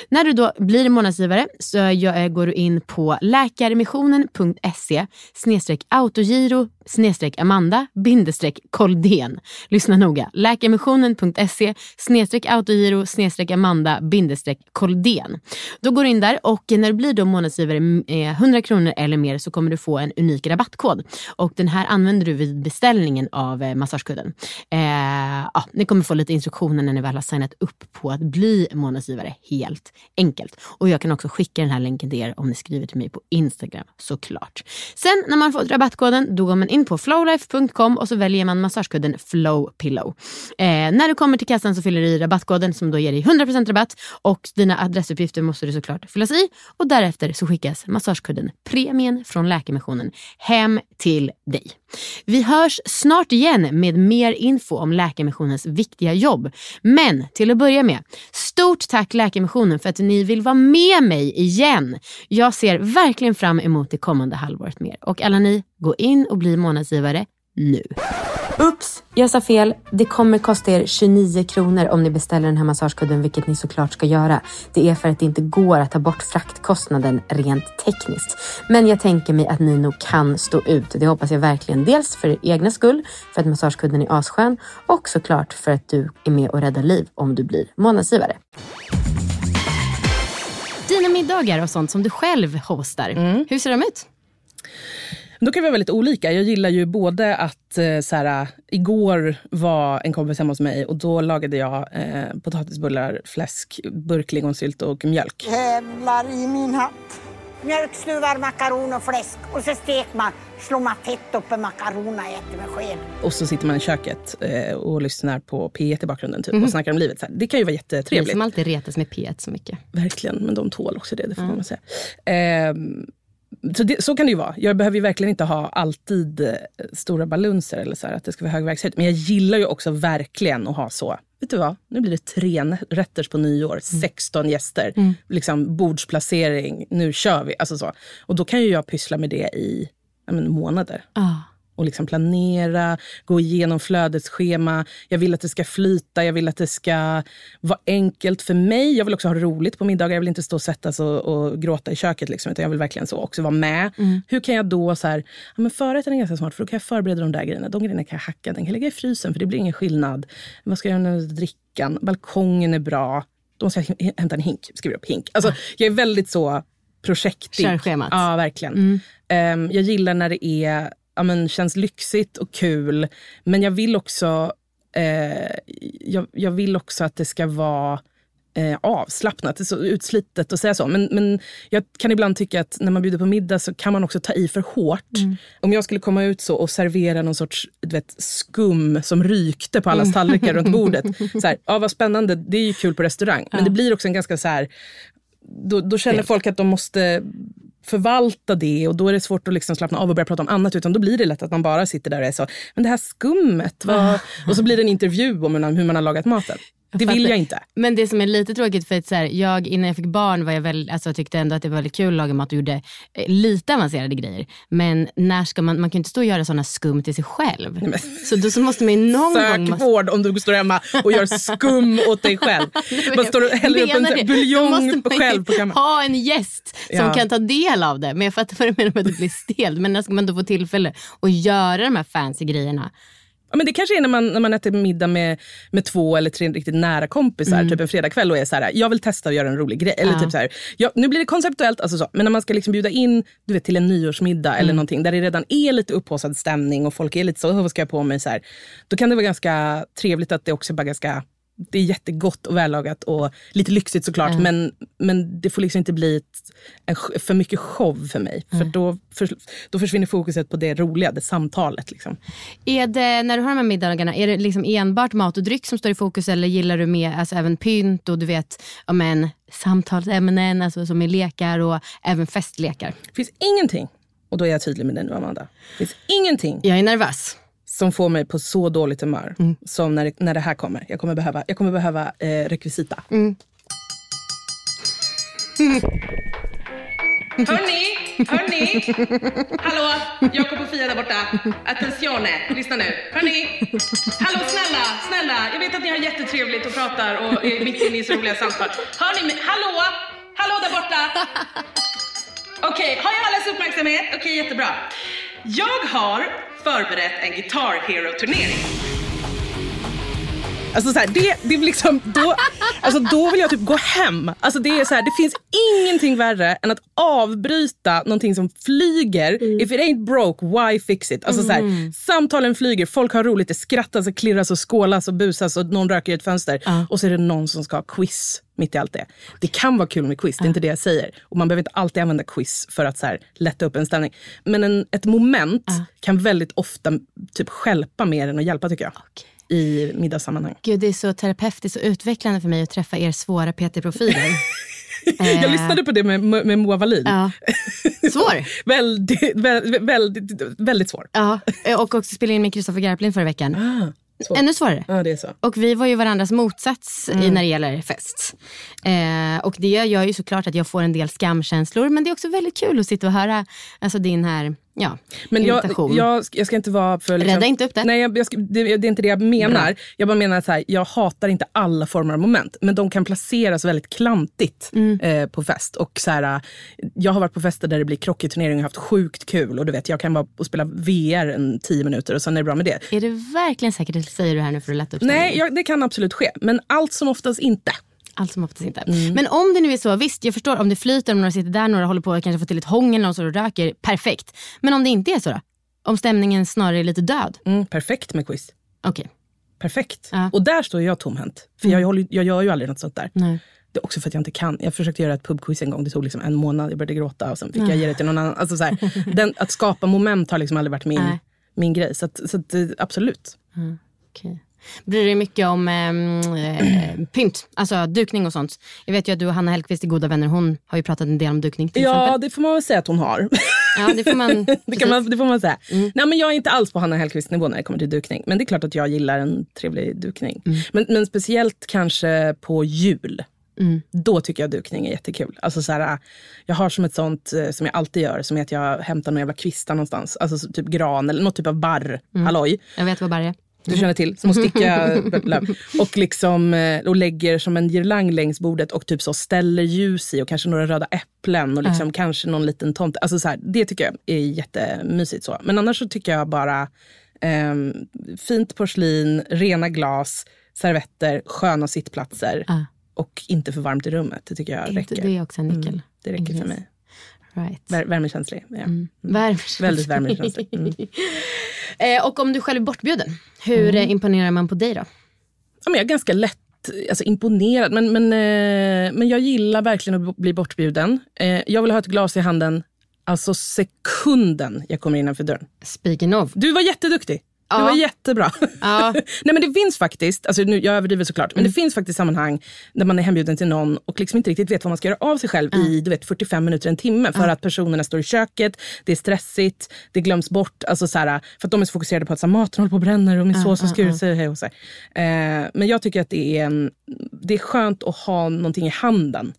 När du då blir månadsgivare så jag, eh, går du in på läkarmissionen.se autogiro snedstreck Amanda bindestreck Koldén. Lyssna noga. Läkarmissionen.se snedstreck autogiro snedstreck Amanda bindestreck Koldén. Då går du in där och när du blir då månadsgivare mm, eh, 100 kronor eller mer så kommer du få en unik rabattkod. Och den här använder du vid beställningen av eh, massagekudden. Eh, ja, ni kommer få lite instruktioner när ni väl har signat upp på att bli månadsgivare. Helt enkelt. Och jag kan också skicka den här länken till er om ni skriver till mig på Instagram såklart. Sen när man fått rabattkoden då går man in på flowlife.com och så väljer man massagekudden Flow Pillow. Eh, när du kommer till kassan så fyller du i rabattkoden som då ger dig 100% rabatt och dina adressuppgifter måste du såklart fyllas i och därefter så skickas massagekudden Premien från Läkarmissionen hem till dig. Vi hörs snart igen med mer info om Läkarmissionens viktiga jobb. Men till att börja med, stort tack Läkarmissionen för att ni vill vara med mig igen. Jag ser verkligen fram emot det kommande halvåret mer. Och alla ni, gå in och bli månadsgivare nu. Ups, jag sa fel. Det kommer kosta er 29 kronor om ni beställer den här massagekudden, vilket ni såklart ska göra. Det är för att det inte går att ta bort fraktkostnaden rent tekniskt. Men jag tänker mig att ni nog kan stå ut. Det hoppas jag verkligen. Dels för er egna skull, för att massagekudden är asskön och såklart för att du är med och räddar liv om du blir månadsgivare. Dina middagar och sånt som du själv hostar, hur ser de ut? Då kan vi vara väldigt olika. Jag gillar ju både att, eh, så här, igår var en kompis hemma hos mig och då lagade jag eh, potatisbullar, fläsk, burklingonsylt och mjölk. Tävlar i min hatt. mjölkstuvad makaron och fläsk och så steker man, slår man fett upp i makaronerna och äter med sked. Och så sitter man i köket eh, och lyssnar på P1 i bakgrunden typ, Mhm. och snackar om livet. Så här. Det kan ju vara jättetrevligt. som alltid retas med P1 så mycket. Verkligen, men de tål också det, det får Ja. man säga. Ehm, så, det, så kan det ju vara. Jag behöver ju verkligen inte ha alltid eh, stora balunser eller så här, att det ska vara hög verksamhet. Men jag gillar ju också verkligen att ha så. Vet du vad? Nu blir det tre rätters på nyår, 16 gäster, liksom bordsplacering, nu kör vi. Alltså så. Och då kan ju jag pyssla med det i ja, men, månader Ah. Och liksom planera, gå igenom flödets schema. Jag vill att det ska flyta, jag vill att det ska vara enkelt för mig. Jag vill också ha roligt på middagar. Jag vill inte stå och sättas och, och gråta i köket. Liksom, utan jag vill verkligen så också vara med. Hur kan jag då, så här, ja, men förrätten är ganska smart för då kan jag förbereda de där grejerna. De grejerna kan jag hacka, den kan jag lägga i frysen för det blir ingen skillnad. Vad ska jag göra med drickan? Balkongen är bra. Då måste jag hämta en hink, skriver upp hink. Alltså, jag är väldigt så projektig. Kör schemat. Ja, verkligen. Ehm, jag gillar när det är, ja, men, känns lyxigt och kul. Men jag vill också, eh, jag, jag vill också att det ska vara eh, avslappnat. Det är så utslitet att säga så. Men, men jag kan ibland tycka att när man bjuder på middag så kan man också ta i för hårt. Om jag skulle komma ut så och servera någon sorts du vet, skum som rykte på allas Mm. tallrikar runt bordet. Så här, ja, vad spännande, det är ju kul på restaurang. Men det blir också en ganska så här, då, då känner folk att de måste förvalta det och då är det svårt att liksom slappna av och börja prata om annat utan då blir det lätt att man bara sitter där och är så, men det här skummet, vad... och så blir det en intervju om hur man har lagat maten. Det vill jag inte. Men det som är lite tråkigt för att så här, jag innan jag fick barn var jag väl, alltså, tyckte ändå att det var väldigt kul att laga mat och gjorde eh, lite avancerade grejer. Men när ska man, man kan inte stå och göra sådana skum till sig själv. Så då så måste man ju någon gång... Sök vård om du står hemma och gör skum åt dig själv. Man står och häller upp en. Då buljong ju själv på kammaren. ha en gäst som Ja. kan ta del av det. Men jag fattar vad du menar med att det blir stelt. Men när ska man då få tillfälle att göra de här fancy grejerna? Ja, men det kanske är när man, när man äter middag med, med två eller tre riktigt nära kompisar, Mm. typ en fredagkväll och är så här, jag vill testa att göra en rolig grej. Eller Ja. typ så här, ja, nu blir det konceptuellt, alltså så, men när man ska liksom bjuda in du vet, till en nyårsmiddag eller Mm. någonting där det redan är lite upphaussad stämning och folk är lite så, "Åh, vad ska jag på mig? Så här, då kan det vara ganska trevligt att det också bara ganska det är jättegott och vällagat och lite lyxigt såklart. Mm. Men, men det får liksom inte bli ett, en, för mycket show för mig. För Mm. då, för, då försvinner fokuset på det roliga, det samtalet. Liksom. Är det, när du har de här middagarna, är det liksom enbart mat och dryck som står i fokus eller gillar du med alltså även pynt och du vet, ja, men, samtalsämnen alltså, som är lekar och även festlekar? Det finns ingenting, och då är jag tydlig med det nu Amanda. Det finns ingenting Jag är nervös. Som får mig på så dåligt humör Mm. som när det, när det här kommer. Jag kommer behöva, jag kommer behöva eh, rekvisita. Mm. Hörni, hörni. Hallå, Jakob och Fia där borta. Attenzione, lyssna nu. Hörni. Hallå snälla, snälla. Jag vet att ni har jättetrevligt och pratar och är mitt inne i så roliga samtal. Hör ni mig? Hallå, hallå där borta. Okej, har jag allas uppmärksamhet? Okej, jättebra. Jag har förberett en Guitar Hero-turnering. Alltså så här, det, det är liksom, då, alltså då vill jag typ gå hem. Alltså det, är så här, det finns ingenting värre än att avbryta någonting som flyger. If it ain't broke, why fix it? Alltså så här, samtalen flyger, folk har roligt, det skrattas och klirras och skålas och busas och någon röker i ett fönster. Och så är det någon som ska ha quiz mitt i allt det. Det kan vara kul med quiz, det är inte det jag säger. Och man behöver inte alltid använda quiz för att så här, lätta upp en stämning. Men en, ett moment kan väldigt ofta typ stjälpa mer än att hjälpa tycker jag. I middagssammanhang. Gud, det är så terapeutiskt och utvecklande för mig att träffa er svåra PT-profiler. Eh, Jag lyssnade på det med, med Moa Wallin. Ja. Svår. väldigt, väldigt, väldigt, väldigt svår. Ja, och också spelade in med Kristoffer Garplind förra veckan. svår. Ännu svårare. Ja, det är så. Och vi var ju varandras motsats i, Mm. när det gäller fest. Eh, och det gör ju såklart att jag får en del skamkänslor. Men det är också väldigt kul att sitta och höra alltså, din här ja, Men jag, irritation. jag, jag ska inte vara för... liksom- Rädda inte upp det. Nej, jag, jag ska, det, det är inte det jag menar. Bra. Jag bara menar att så här, jag hatar inte alla former av moment. Men de kan placeras väldigt klantigt Mm. eh, på fest. Och så här, jag har varit på fester där det blir krocketturnering och haft sjukt kul. Och du vet, jag kan vara och spela VR en tio minuter och sen är det bra med det. Är det verkligen säkert, det säger du här nu för att lätta upp Nej, jag, det kan absolut ske. Men allt som oftast inte. Allt som oftast inte. Mm. Men om det nu är så, visst jag förstår om det flyter, om några sitter där, några håller på att kanske få till ett hångel, någon står och röker, perfekt. Men om det inte är så då? Om stämningen snarare är lite död? Mm, perfekt med quiz. Okej. Perfekt. Och där står jag tomhänt. För jag, håller, jag gör ju aldrig något sånt där. Nej. Det är också för att jag inte kan. Jag försökte göra ett pubquiz en gång. Det tog liksom en månad. Jag började gråta och sen fick jag ge det till någon annan. Alltså så här, den, att skapa moment har liksom aldrig varit min, Nej. min grej. Så, att, så att, eh, absolut. Mm, okej. Bryr dig mycket om ehm, eh, pynt, alltså dukning och sånt. Jag vet ju att du och Hanna Hellquist är goda vänner. Hon har ju pratat en del om dukning till Ja, exempel. det får man väl säga att hon har. Ja, det får man. det, kan man, det får man säga. Nej, men jag är inte alls på Hanna Hellquist nivå när det kommer till dukning. Men det är klart att jag gillar en trevlig dukning. Men, men speciellt kanske på jul. Då tycker jag dukning är jättekul. Alltså så här, jag har som ett sånt eh, som jag alltid gör, som är att jag hämtar några jävla kvistar någonstans. Alltså så typ gran eller något typ av barr, halloj. Jag vet vad Barry är. Du känner till, sticka löv. och, liksom, eh, och lägger som en girlang längs bordet och typ så ställer ljus i och kanske några röda äpplen och liksom kanske någon liten tomte. Alltså så här, det tycker jag är jättemysigt. Så. Men annars så tycker jag bara ehm, fint porslin, rena glas, servetter, sköna sittplatser Ja. och inte för varmt i rummet. Det tycker jag Inte- räcker. det är också en nyckel. Mm, det räcker för mig. Right. Vär, värmekänslig. Ja. Värmekänslig. Väldigt värmekänslig. Mm. eh, och om du själv är bortbjuden, hur eh, imponerar man på dig då? ja, men jag är ganska lätt alltså, imponerad. Men, men, eh, men jag gillar verkligen att bli bortbjuden. Eh, jag vill ha ett glas i handen alltså sekunden jag kommer innanför dörren. Speaking of. Du var jätteduktig. Ja. var jättebra. Ja. Nej, men det finns faktiskt, alltså nu, jag överdriver såklart, men det finns faktiskt sammanhang där man är hembjuden till någon och liksom inte riktigt vet vad man ska göra av sig själv i du vet, 45 minuter, en timme. För att personerna står i köket, det är stressigt, det glöms bort. Alltså så här, för att de är så fokuserade på att så här, maten håller på och bränner och min sås har skurit sig. hej och så. Eh, men jag tycker att det är, en, det är skönt att ha någonting i handen.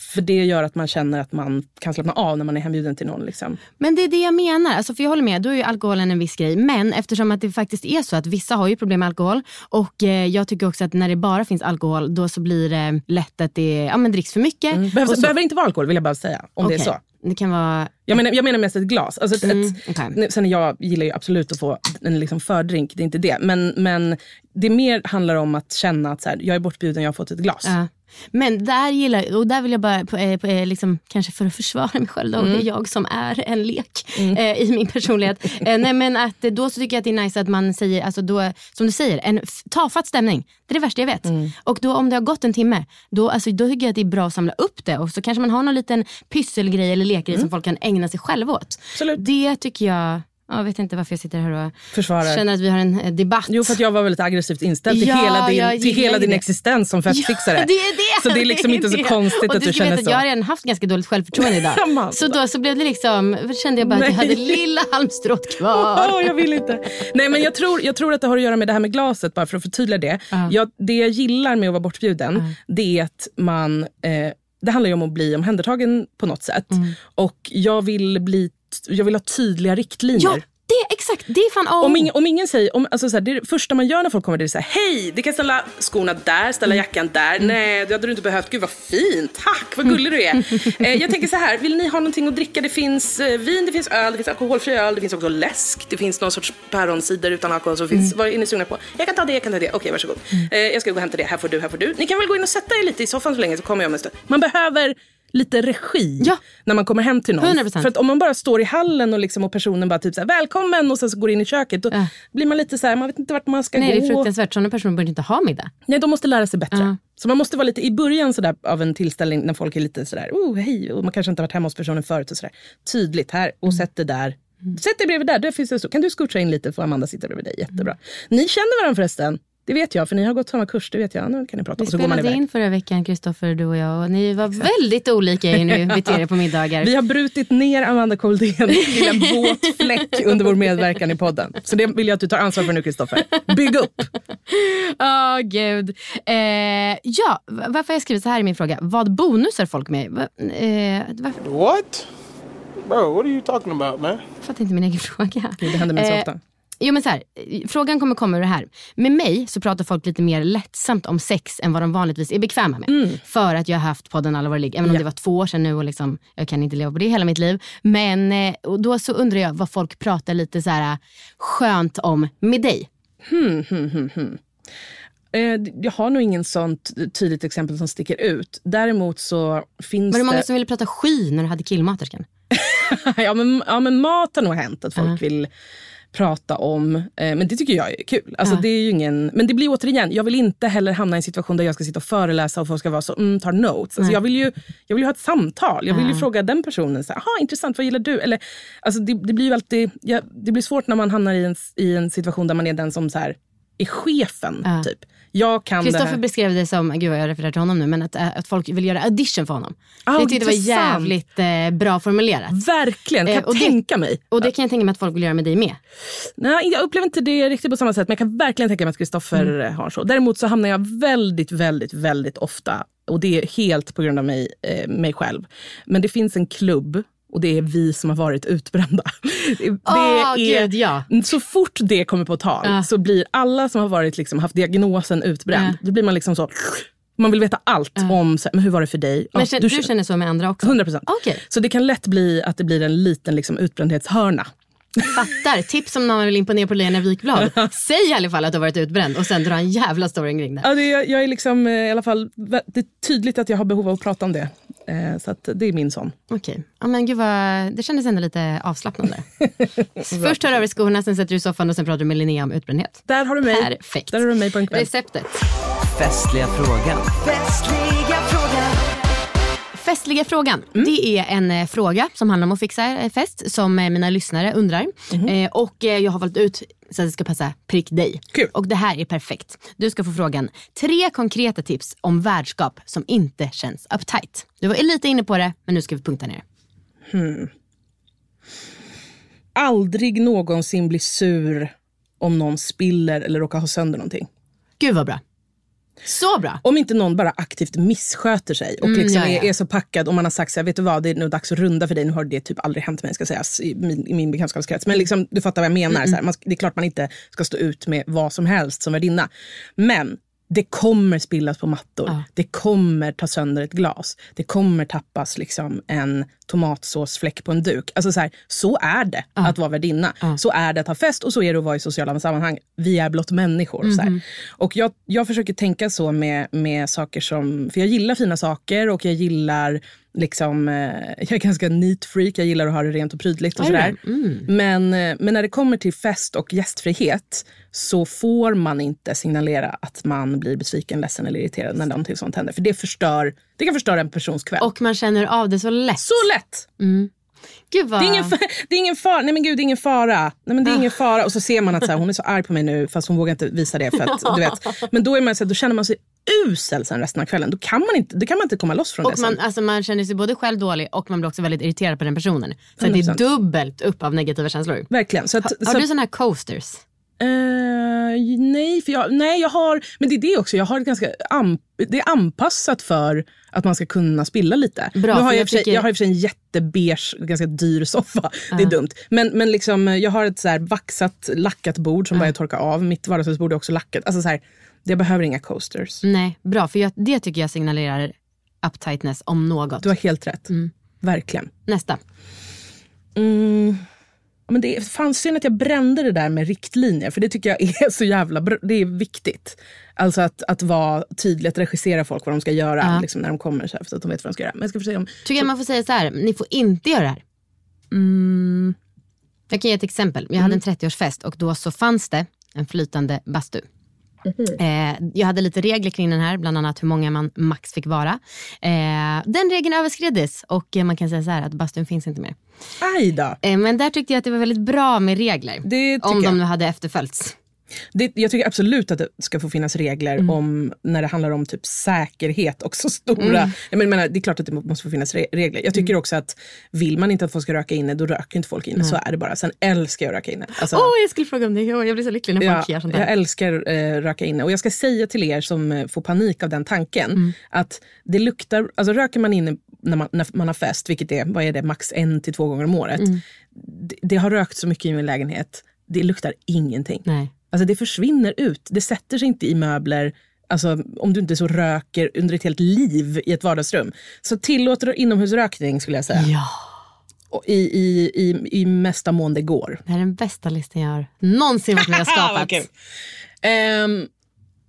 För det gör att man känner att man kan slappna av när man är hembjuden till någon. Liksom. Men det är det jag menar. Alltså, för jag håller med, då är ju alkoholen en viss grej. Men eftersom att det faktiskt är så att vissa har ju problem med alkohol. Och eh, jag tycker också att när det bara finns alkohol då så blir det lätt att det ja, men dricks för mycket. Mm. Behövs, så- behöver inte vara alkohol vill jag bara säga. Om det är så. Det kan vara... Jag menar, jag menar mest ett glas. Alltså ett, Mm, ett, okej. nu- Sen jag gillar ju absolut att få en liksom fördrink, det är inte det. Men, men det mer handlar om att känna att så här, jag är bortbjuden, jag har fått ett glas. Ja. Men där gillar och där vill jag bara, eh, eh, liksom, kanske för att försvara mig själv, då, Mm. jag som är en lek eh, i min personlighet. eh, nej, men att, då så tycker jag att det är nice att man säger, alltså då, som du säger, en tafatt stämning. Det är det värsta jag vet. Mm. Och då om det har gått en timme, då, alltså, då tycker jag att det är bra att samla upp det. Och så kanske man har någon liten pysselgrej eller lekgrej Mm. som folk kan ägna sig själva åt. Det tycker jag, jag vet inte varför jag sitter här och Försvarar. känner att vi har en eh, debatt. Jo, för att jag var väldigt aggressivt inställd till Ja, hela din, till hela din det. existens som fettfixare. Ja, det är det. Så det är liksom inte så det. konstigt och att du känner att så. Jag har redan haft ganska dåligt självförtroende idag. Så då så blev det liksom, kände jag bara att jag Nej. hade lilla halmstrået kvar. Åh, jag vill inte. Nej, men jag tror, jag tror att det har att göra med det här med glaset, bara för att förtydliga det. Jag, det jag gillar med att vara bortbjuden, det är att man... Eh, det handlar ju om att bli omhändertagen på något sätt. Mm. Och jag vill, bli, jag vill ha tydliga riktlinjer. Ja, det, exakt. Det är fan oh. Om, ingen, om ingen säger, om, alltså så här, det, det första man gör när folk kommer det är så här, hej, vi kan ställa skorna där, Mm. ställa jackan där. Nej, det hade du inte behövt. Gud vad fint, tack, vad gullig du är. eh, jag tänker så här, vill ni ha någonting att dricka? Det finns eh, vin, det finns öl, det finns alkoholfri öl, det finns också läsk, det finns någon sorts päronsider utan alkohol. Så finns, Vad är ni sugna på? Jag kan ta det, jag kan ta det. Okej, varsågod. Eh, jag ska gå och hämta det, här får du, här får du. Ni kan väl gå in och sätta er lite i soffan så länge så kommer jag om en stund. Man behöver lite regi när man kommer hem till någon. 100%. För att om man bara står i hallen och, liksom, och personen bara typ så här, välkommen och sen så går in i köket. Då blir man lite så här, man vet inte vart man ska Nej, gå. det är fruktansvärt. Sådana personer borde inte ha middag. Nej, de måste lära sig bättre. Så man måste vara lite i början sådär, av en tillställning när folk är lite sådär, oh hej, och man kanske inte har varit hemma hos personen förut. Och sådär. Tydligt här, och sätt det där. Sätt dig bredvid där, där finns det så. Kan du scoocha in lite för Amanda sitter bredvid dig? Jättebra. Ni känner varandra förresten? Det vet jag, för ni har gått samma kurs. Det vet jag. Nu kan ni prata. Vi och så går man spelade iväg. in förra veckan, Kristoffer, du och jag. Och ni var väldigt olika i ni beter er på middagar. Vi har brutit ner Amanda Koldén till en våt fläck under vår medverkan i podden. Så det vill jag att du tar ansvar för nu, Kristoffer. Bygg upp! Åh gud. Eh, ja, varför har jag skrivit så här i min fråga? Vad bonusar folk med? Va, eh, varför? What? Bro, what are you talking about, man? Jag fattar inte min egen fråga. det händer mig så Eh, ofta. Jo men så här, eh, frågan kommer komma ur det här. Med mig så pratar folk lite mer lättsamt om sex än vad de vanligtvis är bekväma med. För att jag har haft podden Alla våra ligg, även om det var två år sedan nu och liksom, jag kan inte leva på det hela mitt liv. Men eh, och då så undrar jag vad folk pratar lite så här skönt om med dig. Hmm, hmm, hmm, hmm. Eh, Jag har nog ingen sånt tydligt exempel som sticker ut. Däremot så finns Var det många det... som ville prata sky när du hade killmaterskan? ja, men, ja, men mat har nog hänt. Att folk vill, prata om. Eh, men det tycker jag är kul. Alltså, Ja. det är ingen, men det blir återigen, jag vill inte heller hamna i en situation där jag ska sitta och föreläsa och folk ska vara så, mm, tar notes. Alltså, jag, vill ju, jag vill ju ha ett samtal. Jag vill ju fråga den personen, så "Aha, intressant, vad gillar du? Eller, alltså, det, det blir ju alltid, ja, det blir svårt när man hamnar i en, i en situation där man är den som så här, är chefen. Ja. Typ. Jag kan det Kristoffer beskrev det som, gud jag refererar till honom nu, men att, äh, att folk vill göra audition för honom. Ah, jag tyckte det var jävligt eh, bra formulerat. Verkligen, kan Eh, jag och det- tänka mig. Och det kan jag tänka mig att folk vill göra med dig med. Nej, jag upplever inte det riktigt på samma sätt, men jag kan verkligen tänka mig att Kristoffer Mm. eh, har så. Däremot så hamnar jag väldigt, väldigt, väldigt ofta, och det är helt på grund av mig, eh, mig själv. Men det finns en klubb och det är vi som har varit utbrända. Det, det Åh, är, gud, ja. Så fort det kommer på tal Ja. så blir alla som har varit, liksom, haft diagnosen utbränd, Ja. då blir man liksom så... Man vill veta allt om, så, här, men hur var det för dig? Men Ja, känner, du, känner så med andra också? 100 procent. Okej. Så det kan lätt bli att det blir en liten liksom, utbrändhetshörna. Fattar. Tips om någon vill imponera på Lena Wikblad. Säg i alla fall att du har varit utbränd och sen dra en jävla story kring det. Ja, det är, jag är liksom, eh, i alla fall, det är tydligt att jag har behov av att prata om det. Eh, så att det är min sån. Okej. Ja, men gud vad, det kändes ändå lite avslappnande. Först tar du över skorna, sen sätter du i soffan och sen pratar du med Linnea om utbrändhet. Där har du mig. Perfekt. Där har du mig på en kväll. Receptet. Festliga frågan. Festliga frågan. Festliga frågan. Det är en eh, fråga som handlar om att fixa eh, fest som eh, mina lyssnare undrar. Eh, och jag har valt ut så att det ska passa prick dig. Och det här är perfekt. Du ska få frågan. Tre konkreta tips om värdskap som inte känns uptight. Du var lite inne på det, men nu ska vi punkta ner. Hmm. Aldrig någonsin bli sur om någon spiller eller råkar ha sönder någonting. Gud vad bra. Så bra. Om inte någon bara aktivt missköter sig och Mm, liksom. Är, är så packad och man har sagt så här, vet du vad, det är nu dags att runda för dig. Nu har det typ aldrig hänt mig ska sägas i min, i min bekantskapskrets. Men liksom, du fattar vad jag menar. Mm, Så här, man, ska- det är klart man inte ska stå ut med vad som helst som värdinna. Men det kommer spillas på mattor. Det kommer ta sönder ett glas. Det kommer tappas liksom en tomatsåsfläck på en duk. Alltså så, här, så är det att vara värdinna. Så är det att ha fest och så är det att vara i sociala sammanhang. Vi är blott människor. Så här. Mhm. Och jag, jag försöker tänka så med, med saker som... För jag gillar fina saker och jag gillar liksom... Eh, jag är ganska neat freak. Jag gillar att ha det rent och prydligt och sådär. Mm. Men, eh, men när det kommer till fest och gästfrihet så får man inte signalera att man blir besviken, ledsen eller irriterad när någonting sånt händer. För det, förstör, det kan förstöra en persons kväll. Och man känner av det så lätt. Så lätt! Mm. Gud vad... Det är ingen, fa- det är ingen fara. Nej men gud, det är ingen fara. Nej men det är ingen fara. Och så ser man att så här, hon är så arg på mig nu fast hon vågar inte visa det. För att, du vet. Men då, är man, så här, då känner man sig usel sen resten av kvällen. Då kan man inte, då kan man inte komma loss från Och det man, sen. alltså man känner sig både själv dålig och man blir också väldigt irriterad på den personen. Så det är 100%. dubbelt upp av negativa känslor. Verkligen. Så att, har så har att- du såna här coasters? Eh, nej, för jag, nej, jag har... Men det är det också. Jag har ganska am, det är anpassat för att man ska kunna spilla lite. Bra, nu har jag, jag sig, tycker- jag har i och för sig en jättebeige, ganska dyr soffa. Det är dumt. Men, men liksom, jag har ett så vaxat, lackat bord som bara är torka av. Mitt vardagsrumsbord är också lackat. Alltså så här, jag behöver inga coasters. Nej, bra. För jag, det tycker jag signalerar uptightness om något. Du har helt rätt. Verkligen. Nästa. Mm. Men det är fan synd att jag brände det där med riktlinjer, för det tycker jag är så jävla bra. Det är viktigt. Alltså att, att vara tydlig, att regissera folk vad de ska göra Ja. liksom, när de kommer, så, här, så att de vet vad de ska göra. Men jag ska försöka om... Tycker jag man får säga så här, ni får inte göra det här. Mm. Jag kan ge ett exempel. Jag hade en 30-årsfest och då så fanns det en flytande bastu. Eh, jag hade lite regler kring den här, bland annat hur många man max fick vara. Eh, den regeln överskriddes och man kan säga så här att bastun finns inte mer. Aj då. Eh, men där tyckte jag att det var väldigt bra med regler. Om de nu hade efterföljts. Det, jag tycker absolut att det ska få finnas regler Mm. om när det handlar om typ säkerhet och så stora. Mm. Jag men, menar, det är klart att det må- måste få finnas re- regler. Jag tycker också att vill man inte att folk ska röka inne, då röker inte folk inne. Nej. Så är det bara. Sen älskar jag att röka inne. Alltså, Åh, jag skulle fråga om det. Jag blir så lycklig när folk Ja, gör sånt jag där. älskar eh, röka inne. Och jag ska säga till er som eh, får panik av den tanken Mm. att det luktar, alltså röker man inne när man, när man har fest, vilket är, vad är det, max en till två gånger om året. Mm. Det, det har rökt så mycket i min lägenhet, det luktar ingenting. Nej. Alltså det försvinner ut, det sätter sig inte i möbler. Alltså, om du inte så röker under ett helt liv i ett vardagsrum. Så tillåter inomhusrökning skulle jag säga. Ja. Och i, i, i, I mesta mån det går. Det här är den bästa listan jag har någonsin varit med och skapat. Okej, Ehm,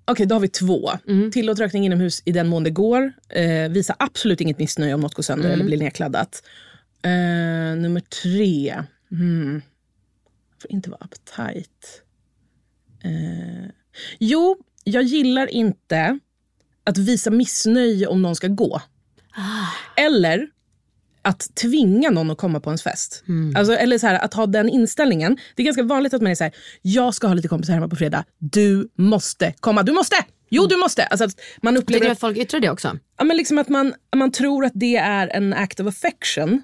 Okej, då har vi två. Mm. Tillåt rökning inomhus i den mån det går. Eh, visa absolut inget missnöje om något går sönder Mm. eller blir nedkladdat. Eh, nummer tre. Hmm. Får inte vara uptight. Eh, jo, jag gillar inte att visa missnöje om någon ska gå. Eller att tvinga någon att komma på ens fest. Alltså, eller så här, att ha den inställningen. Det är ganska vanligt att man är så här, jag ska ha lite kompisar hemma på fredag. Du måste komma. Du måste! Jo, du måste! Alltså, man Tycker upplever du att, folk yttrar det också? ja, men liksom att man, man tror att det är en act of affection.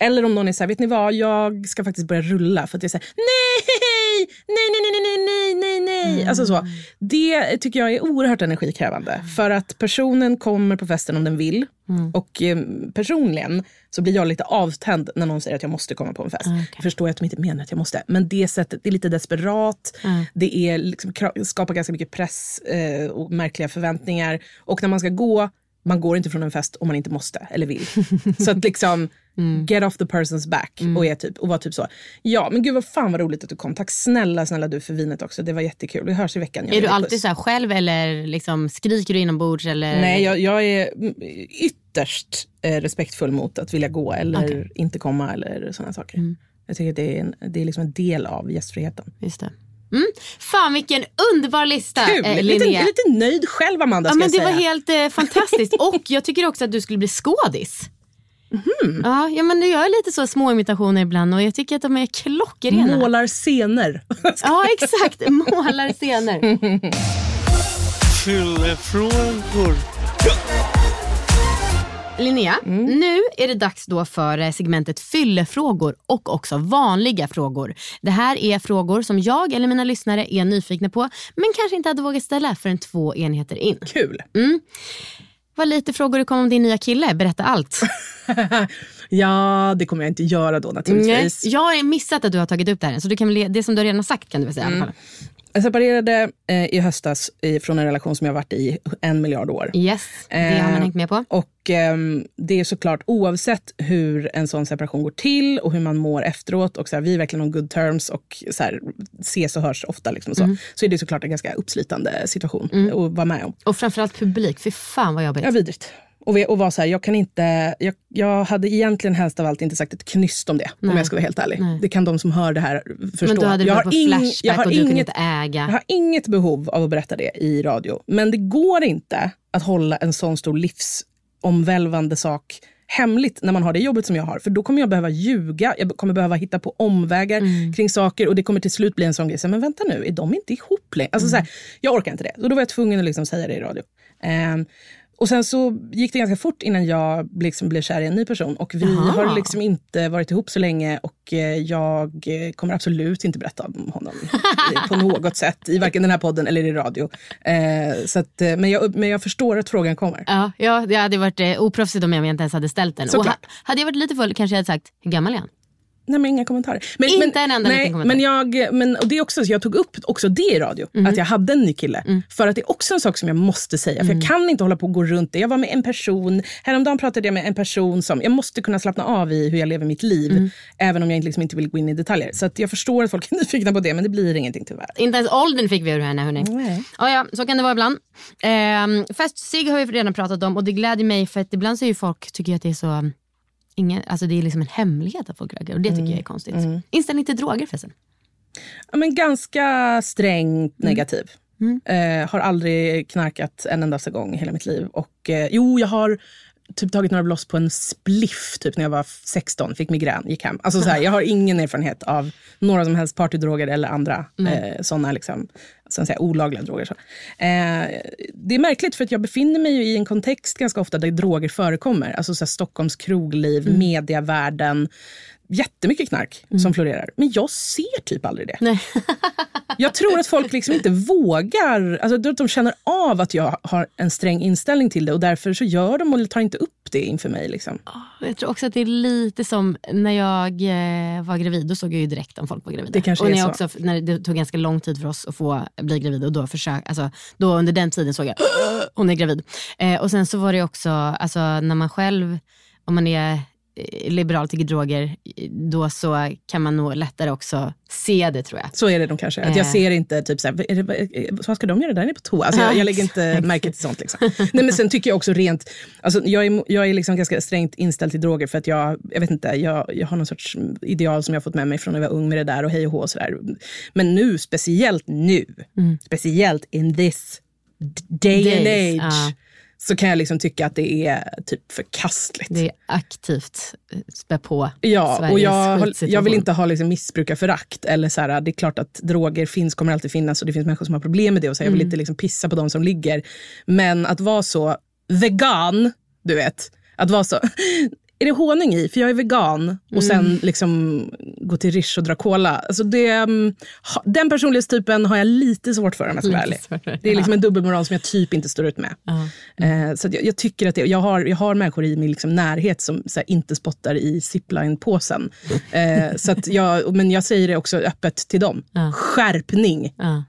Eller om någon är så här, vet ni vad, jag ska faktiskt börja rulla för att jag säger nej, nej, nej, nej, nej, nej, nej, nej. Mm. Alltså så. Det tycker jag är oerhört energikrävande. Mm. För att personen kommer på festen om den vill. Mm. Och eh, personligen så blir jag lite avtänd när någon säger att jag måste komma på en fest. Okay. Jag förstår att de inte menar att jag måste. Men det sättet, det är lite desperat. Mm. Det är liksom, skapar ganska mycket press eh, och märkliga förväntningar. Och när man ska gå man går inte från en fest om man inte måste eller vill. så att liksom get off the person's back och, är typ, och vara typ så. Ja men gud vad fan vad roligt att du kom. Tack snälla snälla du för vinet också. Det var jättekul. Vi hörs i veckan. Är du alltid puss. så här själv eller liksom skriker du inombords? Eller? Nej jag, jag är mm, ytterst eh, respektfull mot att vilja gå eller. Mm. inte komma eller sådana saker. Jag tycker att det är, en, det är liksom en del av gästfriheten. Just det. Mm. Fan vilken underbar lista Kul! eh, lite, Linnea. lite nöjd själv Amanda Ja, ska men jag det säga. var helt eh, fantastiskt. Och jag tycker också att du skulle bli skådis. Ja, ja, men du gör lite så små imitationer ibland och jag tycker att de är klockrena. Målar scener. Ja, exakt. Målar scener. Fyllefrågor. Linnea, Mm. nu är det dags då för eh, segmentet fyllefrågor och också vanliga frågor. Det här är frågor som jag eller mina lyssnare är nyfikna på men kanske inte hade vågat ställa förrän två enheter in. Kul. Mm. Vad lite frågor det kom om din nya kille. Berätta allt. ja, det kommer jag inte göra då Nej, naturligtvis. jag har missat att du har tagit upp det här. Så du kan det som du redan har sagt kan du väl säga Mm. Jag separerade eh, i höstas i, från en relation som jag varit i en miljard år. Yes, det har man Eh, hängt med på. Och ehm, det är såklart oavsett hur en sån separation går till och hur man mår efteråt och så här, vi är verkligen on good terms och så här, ses och hörs ofta liksom så, Mm. så är det såklart en ganska uppslitande situation Mm. att vara med om. Och framförallt publik. Fy fan vad jobbigt. Ja, vidrigt. Och, och vara så här, jag kan inte, jag, jag hade egentligen helst av allt inte sagt ett knyst om det, om Nej. jag ska vara helt ärlig. Nej. Det kan de som hör det här förstå. Men då hade du jag varit på ing- Flashback jag har och du kunde inget- inte äga. Jag har inget behov av att berätta det i radio. Men det går inte att hålla en sån stor livsomvälvande sak hemligt när man har det jobbet som jag har. För då kommer jag behöva ljuga, jag kommer behöva hitta på omvägar Mm. kring saker och det kommer till slut bli en sån grej. Så, men vänta nu, är de inte ihop längre? Alltså, så Mm. här, jag orkar inte det. Så då var jag tvungen att liksom säga det i radio. Ehm, och sen så gick det ganska fort innan jag liksom blev kär i en ny person. Och vi Jaha. har liksom inte varit ihop så länge och eh, jag eh, kommer absolut inte berätta om honom på något sätt. I varken den här podden eller i radio. Eh, så att, eh, men, jag, men jag förstår att frågan kommer. Ja, ja, det hade varit eh, oproffsigt om jag inte ens hade ställt den. Och ha, hade jag varit lite full kanske jag hade sagt, hur gammal är han? Nej, men inga kommentarer. Men, Inte men, en enda nej, liten kommentar. Men jag, men, och det är också, så jag tog upp också det i radio, Mhm. att jag hade en ny kille. För att det är också en sak som jag måste säga. För Mm. jag kan inte hålla på och gå runt det. Jag var med en person, häromdagen pratade jag med en person som, jag måste kunna slappna av i hur jag lever mitt liv. Mm. Även om jag liksom inte vill gå in i detaljer. Så att jag förstår att folk är nyfikna på det, men det blir ingenting tyvärr. Inte ens åldern fick vi ur henne hörni. Nej. Ja, ja, så kan det vara ibland. Ehm, Festsig har vi redan pratat om och det gläder mig för att ibland så är ju folk, tycker jag att det är så, ingen, alltså det är liksom en hemlighet att folk röker och det tycker jag är konstigt. Inställning till droger förresten. Ja, men ganska strängt negativ. Eh, har aldrig knarkat en endaste gång i hela mitt liv. Och, eh, jo, jag har typ tagit några bloss på en spliff typ när jag var 16, fick migrän, gick hem. Alltså, så här, jag har ingen erfarenhet av några som helst partydroger eller andra eh, sådana liksom, så att säga, olagliga droger. Så. Eh, det är märkligt för att jag befinner mig ju i en kontext ganska ofta där droger förekommer. Alltså så här, Stockholms krogliv, mediavärlden, jättemycket knark som florerar. Men jag ser typ aldrig det. Nej. Jag tror att folk liksom inte vågar, alltså att de känner av att jag har en sträng inställning till det och därför så gör de och tar inte upp det inför mig. Liksom. Jag tror också att det är lite som när jag eh, var gravid, då såg jag ju direkt om folk var gravida. Det kanske och är när jag så. också, när det tog ganska lång tid för oss att få bli gravida och då, försök, alltså, då under den tiden såg jag hon är gravid. Eh, och sen så var det också, alltså, när man själv, om man är liberal tycker droger, då så kan man nog lättare också se det tror jag. Så är det nog kanske. Att jag Eh. ser inte typ såhär, är det, eh, vad ska de göra där inne på toa? Alltså jag, jag lägger inte märke till sånt. Liksom. Nej, men sen tycker jag också rent, alltså jag är, jag är liksom ganska strängt inställd till droger för att jag, jag vet inte, jag, jag har någon sorts ideal som jag fått med mig från när jag var ung med det där och hej och hå och sådär. Men nu, speciellt nu, speciellt in this day and Days, age, ja. Så kan jag liksom tycka att det är typ förkastligt. Det är aktivt eh, spä på Ja, Sveriges och jag, jag vill inte ha liksom missbrukarförakt. Eller så här, det är klart att droger finns, kommer alltid finnas och det finns människor som har problem med det. Och så jag vill Mm. inte liksom pissa på de som ligger. Men att vara så vegan, du vet. Att vara så, är det honung i? För jag är vegan. Och sen Mm. liksom gå till Rish och dra cola. Alltså det, mm, den personlighetstypen har jag lite svårt för om jag ska vara ärlig. det, är liksom en dubbelmoral som jag typ inte står ut med. Eh, så jag, jag tycker att det, jag, har, jag har människor i min liksom närhet som här, inte spottar i zipline-påsen. Eh, så att jag, men jag säger det också öppet till dem. Skärpning! Ja.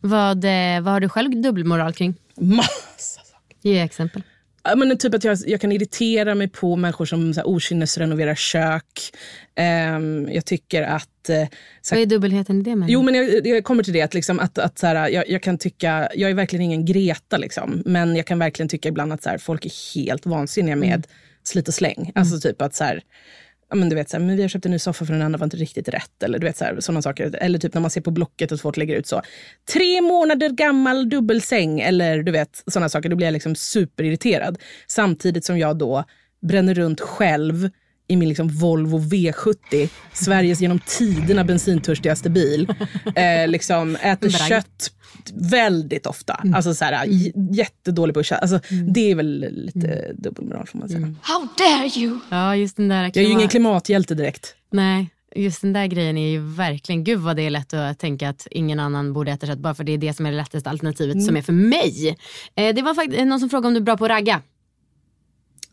Vad, eh, vad har du själv dubbelmoral kring? Massa Ge exempel. Ja, men typ att jag, jag kan irritera mig på människor som så här, okynnesrenoverar kök. Ehm, jag tycker att... så Vad är dubbelheten i det? Med? Jo, men jag, jag kommer till det. Att, liksom, att, att, så här, jag, jag kan tycka, jag är verkligen ingen Greta, liksom, men jag kan verkligen tycka ibland att så här, folk är helt vansinniga med Mm. slit och släng. Alltså typ att så här, ja, men du vet, så här, men vi har köpt en ny soffa för den andra var inte riktigt rätt. Eller du vet, så här, sådana saker. Eller typ när man ser på Blocket att folk lägger ut så. Tre månader gammal dubbelsäng. Eller du vet, sådana saker. Då blir jag liksom superirriterad. Samtidigt som jag då bränner runt själv i min liksom Volvo V70, Sveriges genom tiderna bensintörstigaste bil. Eh, liksom äter kött väldigt ofta. Alltså så här, j- jättedålig på köra. Alltså, Det är väl lite dubbelmoral får man säga. How dare you! Ja, just den där Jag är ju ingen klimathjälte direkt. Nej, just den där grejen är ju verkligen, gud vad det är lätt att tänka att ingen annan borde äta kött bara för det är det som är det lättaste alternativet Mm. som är för mig. Eh, det var faktiskt någon som frågade om du är bra på att ragga.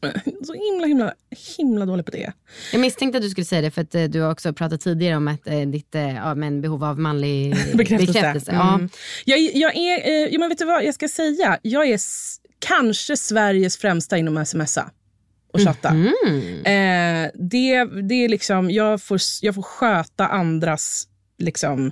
Så himla, himla, himla dålig på det. Jag misstänkte att du skulle säga det för att eh, du har också pratat tidigare om att eh, ditt eh, ja, men behov av manlig Bekräftelse. bekräftelse. Ja. Mm. Jag, jag är, ja, men vet du vad jag ska säga? Jag är kanske Sveriges främsta inom smsa och chatta. Eh, det, det är liksom, jag får, jag får sköta andras liksom,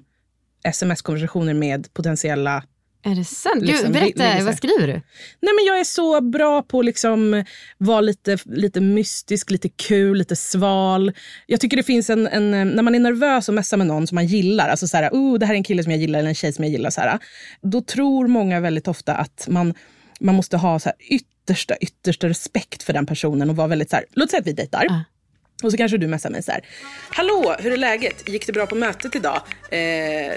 sms-konversationer med potentiella Är det sant? Gud, Liksom, berätta, så här. vad skriver du? Nej, men jag är så bra på att liksom vara lite, lite mystisk, lite kul, lite sval. Jag tycker det finns en, en... När man är nervös och messar med någon som man gillar, alltså så här, oh, det här är en kille som jag gillar eller en tjej som jag gillar, så här, då tror många väldigt ofta att man, man måste ha så här, yttersta, yttersta respekt för den personen och vara väldigt så här, låt säga att vi dejtar. Och så kanske du messar mig så här. Hallå, hur är läget? Gick det bra på mötet idag? Eh,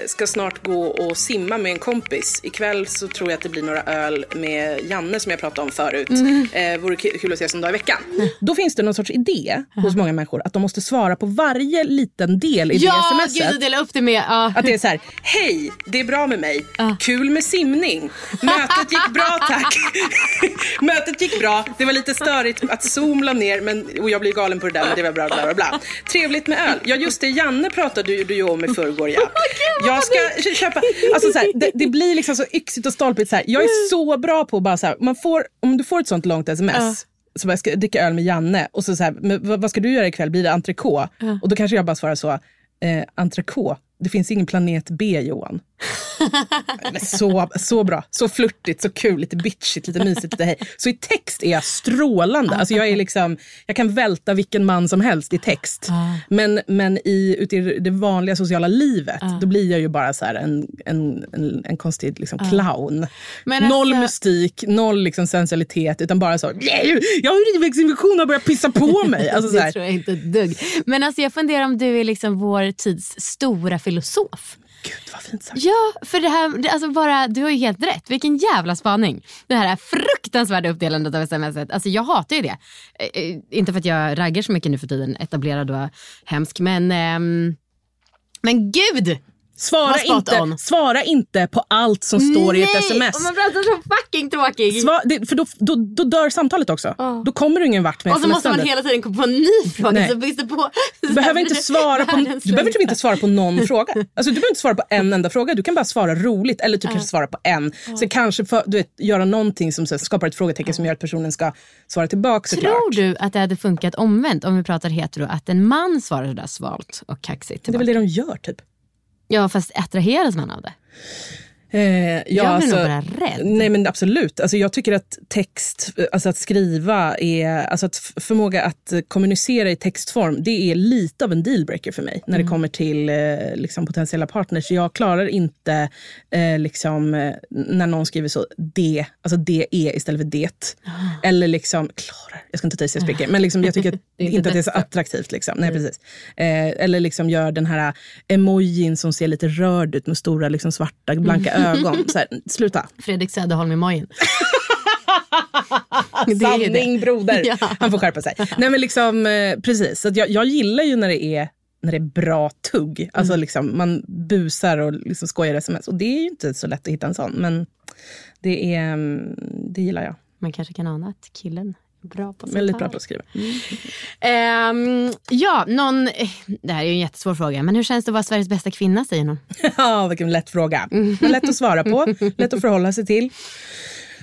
ska snart gå och simma med en kompis. Ikväll så tror jag att det blir några öl med Janne som jag pratade om förut. Mm. Eh, vore kul att ses en dag i veckan. Då finns det någon sorts idé hos många människor att de måste svara på varje liten del i Ja, det smset. gud, dela upp det med... Ja. Att det är så här, hej, det är bra med mig. Kul med simning. Mötet gick bra tack. Mötet gick bra. Det var lite störigt att Zoom la ner men, och jag blev galen på det där men det var bla bla bla. Trevligt med öl. Ja just det, Janne pratade du, ju om i förrgår ja. Jag ska kö- köpa, alltså så här, det, det blir liksom så yxigt och stolpigt så här. Jag är så bra på bara så här, man får, om du får ett sånt långt sms Ja. så bara, jag ska dricka öl med Janne och så, så här, men vad, vad ska du göra ikväll? Blir det entrecote? Ja. Och då kanske jag bara svarar så, eh, entrecote? Det finns ingen planet B Johan. Men så, så bra, så flörtigt, så kul, lite bitchigt, lite mysigt, lite hej. Så i text är jag strålande. Alltså jag, är liksom, jag kan välta vilken man som helst i text. Men, men i, ute i det vanliga sociala livet, då blir jag ju bara så en, en, en, en konstig liksom clown. Men noll alltså- mystik, noll liksom sensualitet, utan bara så, jag har urinvägsinfektion och börjar pissa på mig. Alltså så det här. tror jag inte ett dugg. Men alltså jag funderar om du är liksom vår tids stora filosof. Gud vad fint sagt. Ja, för det här, det- alltså bara, du har ju helt rätt. Vilken jävla spaning. Det här fruktansvärda uppdelandet av sms. Alltså jag hatar ju det. Eh, eh, inte för att jag raggar så mycket nu för tiden, etablerad och hemsk. Men, eh, men gud! Svara inte, on. svara inte på allt som står i ett sms. Och man pratar så fucking tråkig. Sva, det, för då, då, då dör samtalet också. Då kommer du ingen vart med och så måste man hela tiden komma på en ny fråga. Nej. Så finns det på, Du behöver inte svara på, du behöver typ inte svara på någon fråga. Alltså, du behöver inte svara på en enda fråga. Du kan bara svara roligt eller du kanske svara på en. Så kanske för, du vet, göra någonting som så, här, skapar ett frågetecken som gör att personen ska svara tillbaka såklart. Tror du att det hade funkat omvänt om vi pratar hetero, att en man svarar sådär svalt och kaxigt Det är väl det de gör typ. Ja fast attraheras man av det? Eh, ja, Jag blir nog bara rädd. Nej men absolut. Alltså, jag tycker att text, alltså att skriva, är, alltså att förmåga att kommunicera i textform, det är lite av en dealbreaker för mig när Mm. det kommer till eh, liksom, potentiella partners. Jag klarar inte eh, liksom, eh, när någon skriver så, det, alltså det är istället för det. Ah. Eller liksom, klarar, jag ska inte ta i så jag men liksom, jag tycker inte att det är så attraktivt. Liksom. Nej, precis. Eh, eller liksom gör den här emojin som ser lite rörd ut med stora liksom, svarta blanka ögon. Så här, sluta. Fredrik Söderholm-emojin. Det är ju Sanning broder. Ja. Han får skärpa sig. Nej men liksom, eh, precis. Så att jag, jag gillar ju när det är när det är bra tugg. Alltså liksom, man busar och liksom skojar sms. Och det är ju inte så lätt att hitta en sån. Men det, är, mm, det gillar jag. Man kanske kan ana att killen bra på sånt Väldigt bra på att skriva. Ehm, ja, någon, eh, det här är ju en jättesvår fråga, men hur känns det att vara Sveriges bästa kvinna säger någon? Ja, vilken lätt fråga. Men lätt att svara på, lätt att förhålla sig till.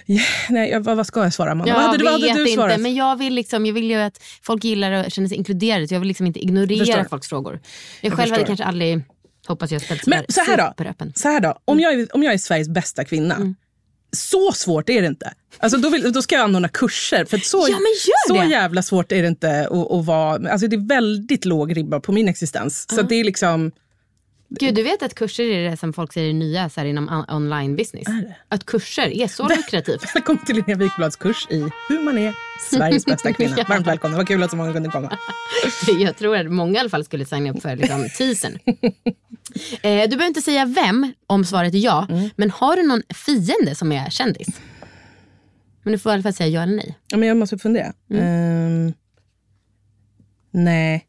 Ja, nej, vad, vad ska jag svara, Amanda? Jag vad hade, du- vad vet hade du inte, svarat? men jag vill, liksom, jag vill ju att folk gillar och känner sig inkluderade. Så jag vill liksom inte ignorera Förstår. folks frågor. Jag, Jag själv hade förstår. kanske aldrig, hoppas jag, ställt Men så här då, superöppen. så här då om, jag är, om jag är Sveriges bästa kvinna, Mm. Så svårt är det inte. Alltså då, vill, då ska jag anordna kurser. För så, Ja, men gör så jävla svårt är det inte att, att vara. Alltså det är väldigt låg ribba på min existens. Så att det är liksom... Gud, du vet att kurser är det som folk säger är nya så här, inom on- online business? Att kurser är så lukrativt. Välkommen till Linnea Wikblads kurs i hur man är Sveriges bästa kvinna. Ja. Varmt välkomna, vad kul att så många kunde komma. Jag tror att många i alla fall skulle signa upp för liksom, teasern. Eh, du behöver inte säga vem om svaret är ja, Mm. men har du någon fiende som är kändis? Men du får i alla fall säga ja eller nej. Ja, men jag måste fundera. Mm. Ehm, nej,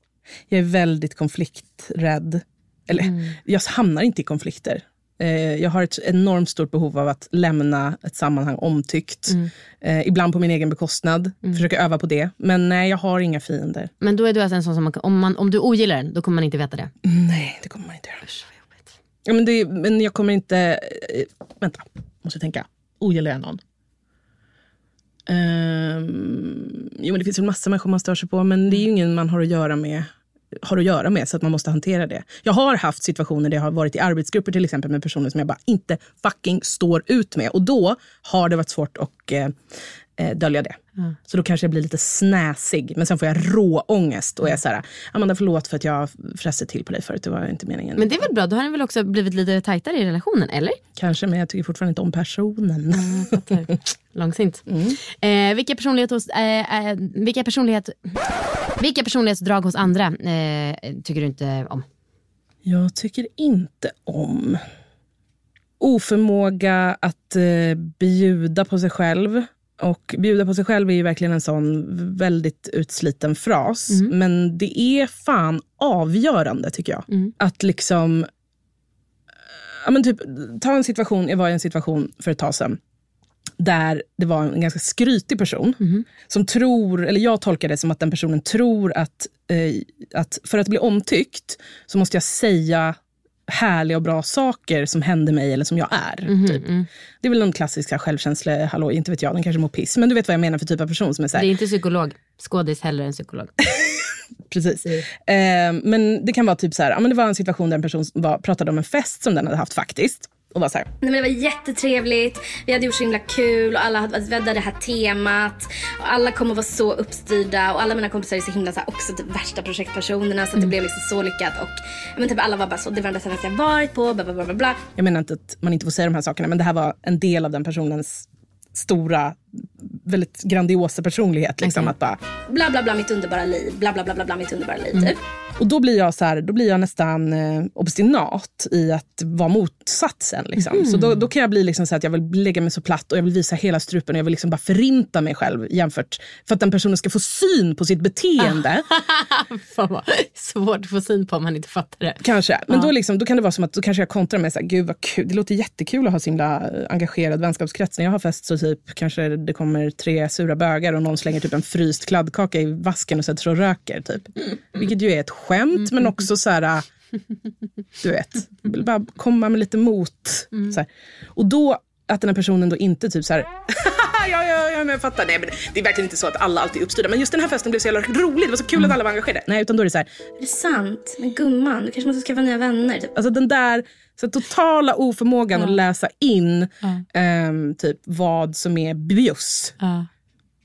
jag är väldigt konflikträdd. Eller, Mm. jag hamnar inte i konflikter. Eh, jag har ett enormt stort behov av att lämna ett sammanhang omtyckt. Mm. Eh, ibland på min egen bekostnad. Försöker öva på det. Men nej, jag har inga fiender. Men då är du alltså en sån som man, om, man, om du ogillar den, då kommer man inte veta det. Nej, det kommer man inte göra. Ja, men, det, men jag kommer inte... Eh, vänta, måste tänka. Ogillar jag någon? Ehm, jo, men det finns en massa människor man stör sig på, men det är ju ingen man har att göra med har att göra med, så att man måste hantera det. Jag har haft situationer där jag har varit i arbetsgrupper till exempel med personer som jag bara inte fucking står ut med. Och då har det varit svårt att eh, eh, dölja det. Så då kanske jag blir lite snäsig. Men sen får jag rå ångest och är så här, Amanda förlåt för att jag fräste till på dig förut, det var inte meningen. Men det är väl bra, då har ni väl också blivit lite tajtare i relationen, eller? Kanske, men jag tycker fortfarande inte om personen. Långsint. Mm. Eh, vilka, personlighet hos, eh, eh, vilka, personlighet, vilka personlighetsdrag hos andra eh, tycker du inte om? Jag tycker inte om oförmåga att eh, bjuda på sig själv. Och bjuda på sig själv är ju verkligen en sån väldigt utsliten fras. Men det är fan avgörande tycker jag. Att liksom... Ja, men typ, ta en situation, jag var i en situation för ett tag sedan där det var en ganska skrytig person som tror, eller jag tolkar det som att den personen tror att, eh, att för att bli omtyckt så måste jag säga härliga och bra saker som händer mig eller som jag är. typ. Det är väl någon klassisk så här självkänsla, hallå, inte vet jag, den kanske mår piss. Men du vet vad jag menar för typ av person som är så här, Det är inte psykolog, skådis heller än psykolog. Precis. Eh, men det kan vara typ så här, ja, men det var en situation där en person var, pratade om en fest som den hade haft faktiskt. Och var så här, Nej, men det var jättetrevligt. Vi hade gjort så himla kul och alla hade, vi hade det här temat. Och alla kommer att vara så uppstyrda och alla mina kompisar är så himla så här, också typ värsta projektpersonerna så att det blev liksom så lyckat. Och men typ alla var bara så, det var den bästa fest jag varit på, bla bla bla bla. Jag menar inte att man inte får säga de här sakerna, men det här var en del av den personens stora, väldigt grandiosa personlighet. Liksom, att bara, Bla bla bla mitt underbara liv, bla bla bla bla, bla mitt underbara liv typ. Och då blir jag, så här, då blir jag nästan eh, obstinat i att vara motsatsen. Liksom. Mhm. Så då, då kan jag bli liksom så att jag vill lägga mig så platt och jag vill visa hela strupen och jag vill liksom bara förinta mig själv jämfört för att den personen ska få syn på sitt beteende. Fan vad svårt att få syn på om man inte fattar det. Kanske. Men Ja. då, liksom, då kan det vara som att då kanske jag kontrar med så här, gud vad kul, det låter jättekul att ha så himla eh, engagerad vänskapskrets. När jag har fest så typ kanske det kommer tre sura bögar och någon slänger typ en fryst kladdkaka i vasken och sätter sig och röker. Typ. Vilket ju är ett skämt men också så här, äh, du vet, vill bara komma med lite mot. Så här. Och då, att den här personen då inte typ så här, ja, ja, ja, men jag fattar. Nej, men det är verkligen inte så att alla alltid är uppstyrda. Men just den här festen blev så jävla rolig. Det var så kul att alla var engagerade. Nej, utan då är det så här, Är det sant? Men gumman, du kanske måste skaffa nya vänner. Typ. Alltså den där så totala oförmågan att läsa in ehm, typ vad som är bjuss.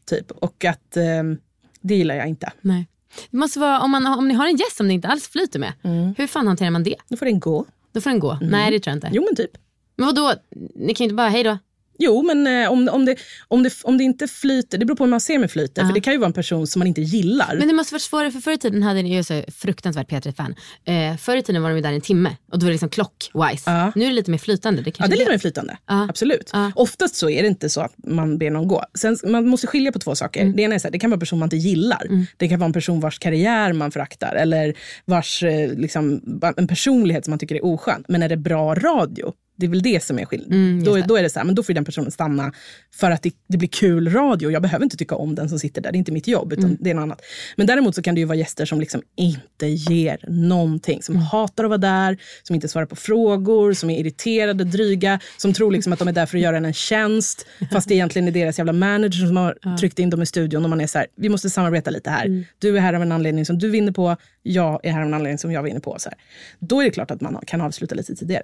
Typ. Och att ehm, det gillar jag inte. Nej. Det måste vara, om, man, om ni har en gäst som det inte alls flyter med, hur fan hanterar man det? Då får den gå. Då får den gå? Nej det tror jag inte. Jo men typ. Men vadå, ni kan ju inte bara hej då? Jo, men eh, om, om, det, om, det, om det inte flyter, det beror på hur man ser med flyter. Ja. För det kan ju vara en person som man inte gillar. Men det måste varit svårare för förr i tiden hade ni ju så fruktansvärt P3-fan. Eh, förr i tiden var de ju där en timme och då var det liksom clockwise. Nu är det lite mer flytande. Det, Ja, det är lite mer flytande. Absolut. Oftast så är det inte så att man ber någon gå. Sen, man måste skilja på två saker. Mm. Det ena är så här, det kan vara en person man inte gillar. Det kan vara en person vars karriär man föraktar. Eller vars, eh, liksom, en personlighet som man tycker är oskön. Men är det bra radio? Det är väl det som är skillnaden. Mm, då, då är det så här, men då får den personen stanna för att det, det blir kul radio. Jag behöver inte tycka om den som sitter där. Det är inte mitt jobb, utan Mm. det är något annat. Men däremot så kan det ju vara gäster som liksom inte ger någonting. Som Mm. hatar att vara där, som inte svarar på frågor, som är irriterade, dryga, som tror liksom att de är där för att göra en en tjänst. Fast det egentligen är deras jävla manager som har tryckt in dem i studion. Och man är så här, vi måste samarbeta lite här. Mm. Du är här av en anledning som du vinner på, jag är här av en anledning som jag vinner på. Så här. Då är det klart att man kan avsluta lite tidigare.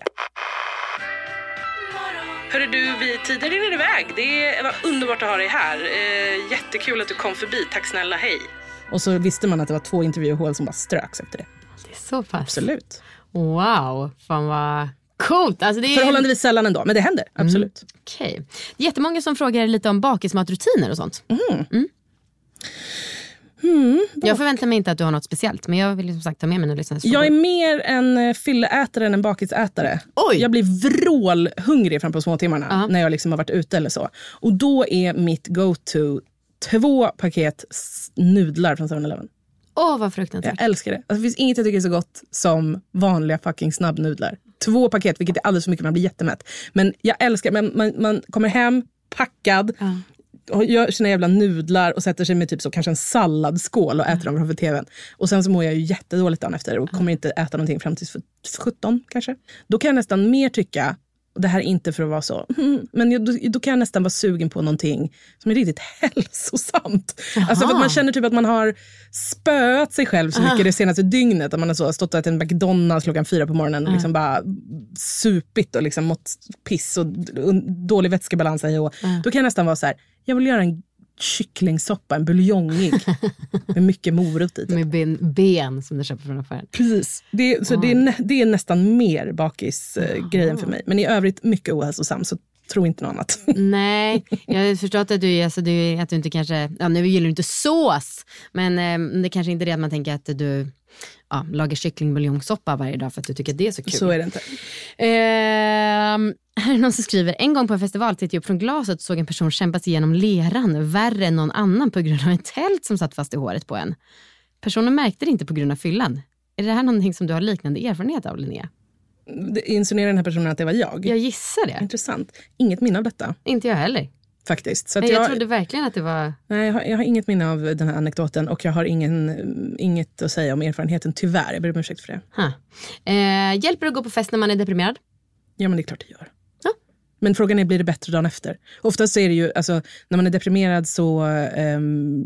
Hörru du, vi tiden rinner iväg. Det var underbart att ha dig här. Eh, jättekul att du kom förbi. Tack snälla, hej. Och så visste man att det var två intervjuhål som bara ströks efter det. Det är så pass. Absolut. Wow, fan vad coolt. Alltså det är... Förhållandevis sällan ändå, men det händer. Absolut. Okej. Det är jättemånga som frågar lite om bakismatrutiner och sånt. Mm. Jag förväntar mig inte att du har något speciellt, men jag vill som sagt ta med mina lyssnares Jag är mer en eh, fylleätare än en bakisätare. Jag blir vrålhungrig fram på småtimmarna när jag liksom har varit ute eller så. Och då är mitt go-to två paket nudlar från 7-Eleven. Åh, vad fruktansvärt. Jag älskar det. Alltså, det finns inget jag tycker är så gott som vanliga fucking snabbnudlar. Två paket, vilket är alldeles för mycket, man blir jättemätt. Men jag älskar, man, man, man kommer hem packad, och gör sina jävla nudlar och sätter sig med typ så kanske en salladsskål och äter dem framför tvn. Och sen så mår jag ju jättedåligt dagen efter och kommer inte äta någonting fram till 17 kanske. Då kan jag nästan mer tycka, det här är inte för att vara så, "Mm", men då, då kan jag nästan vara sugen på någonting som är riktigt hälsosamt. Alltså för att man känner typ att man har spöat sig själv så mycket Aha. det senaste dygnet. Att man har så stått och ätit en McDonalds klockan fyra på morgonen och Ja. liksom bara supit och liksom mått piss och dålig vätskebalans. Och Då kan jag nästan vara så här, jag vill göra en kycklingsoppa, en buljongig med mycket morot i. Typ. Med ben, ben som du köper från affären. Precis. Det, så det, är, det är nästan mer bakis-grejen för mig. Men i övrigt mycket ohälsosam, så tro inte något annat. Nej, jag har förstått att du, alltså, du, att du inte kanske, ja, nu gillar du inte sås, men eh, det kanske inte är det att man tänker att du ja, lagar kycklingbuljongssoppa varje dag för att du tycker att det är så kul. Så är det inte. Ehm, här är någon som skriver, en gång på en festival tittade jag upp från glaset och såg en person kämpa sig igenom leran värre än någon annan på grund av ett tält som satt fast i håret på en. Personen märkte det inte på grund av fyllan. Är det här någonting som du har liknande erfarenhet av Linnea? Insinuerar den här personen att det var jag? Jag gissar det. Intressant. Inget minne av detta. Inte jag heller. Faktiskt. Så jag, jag, trodde verkligen att det var... nej, jag, har, jag har inget minne av den här anekdoten och jag har ingen, inget att säga om erfarenheten, tyvärr. Jag ber om ursäkt för det. Eh, hjälper det att gå på fest när man är deprimerad? Ja, men det är klart det gör. Men frågan är, blir det bättre dagen efter? Oftast är det ju, alltså, när man är deprimerad så ehm,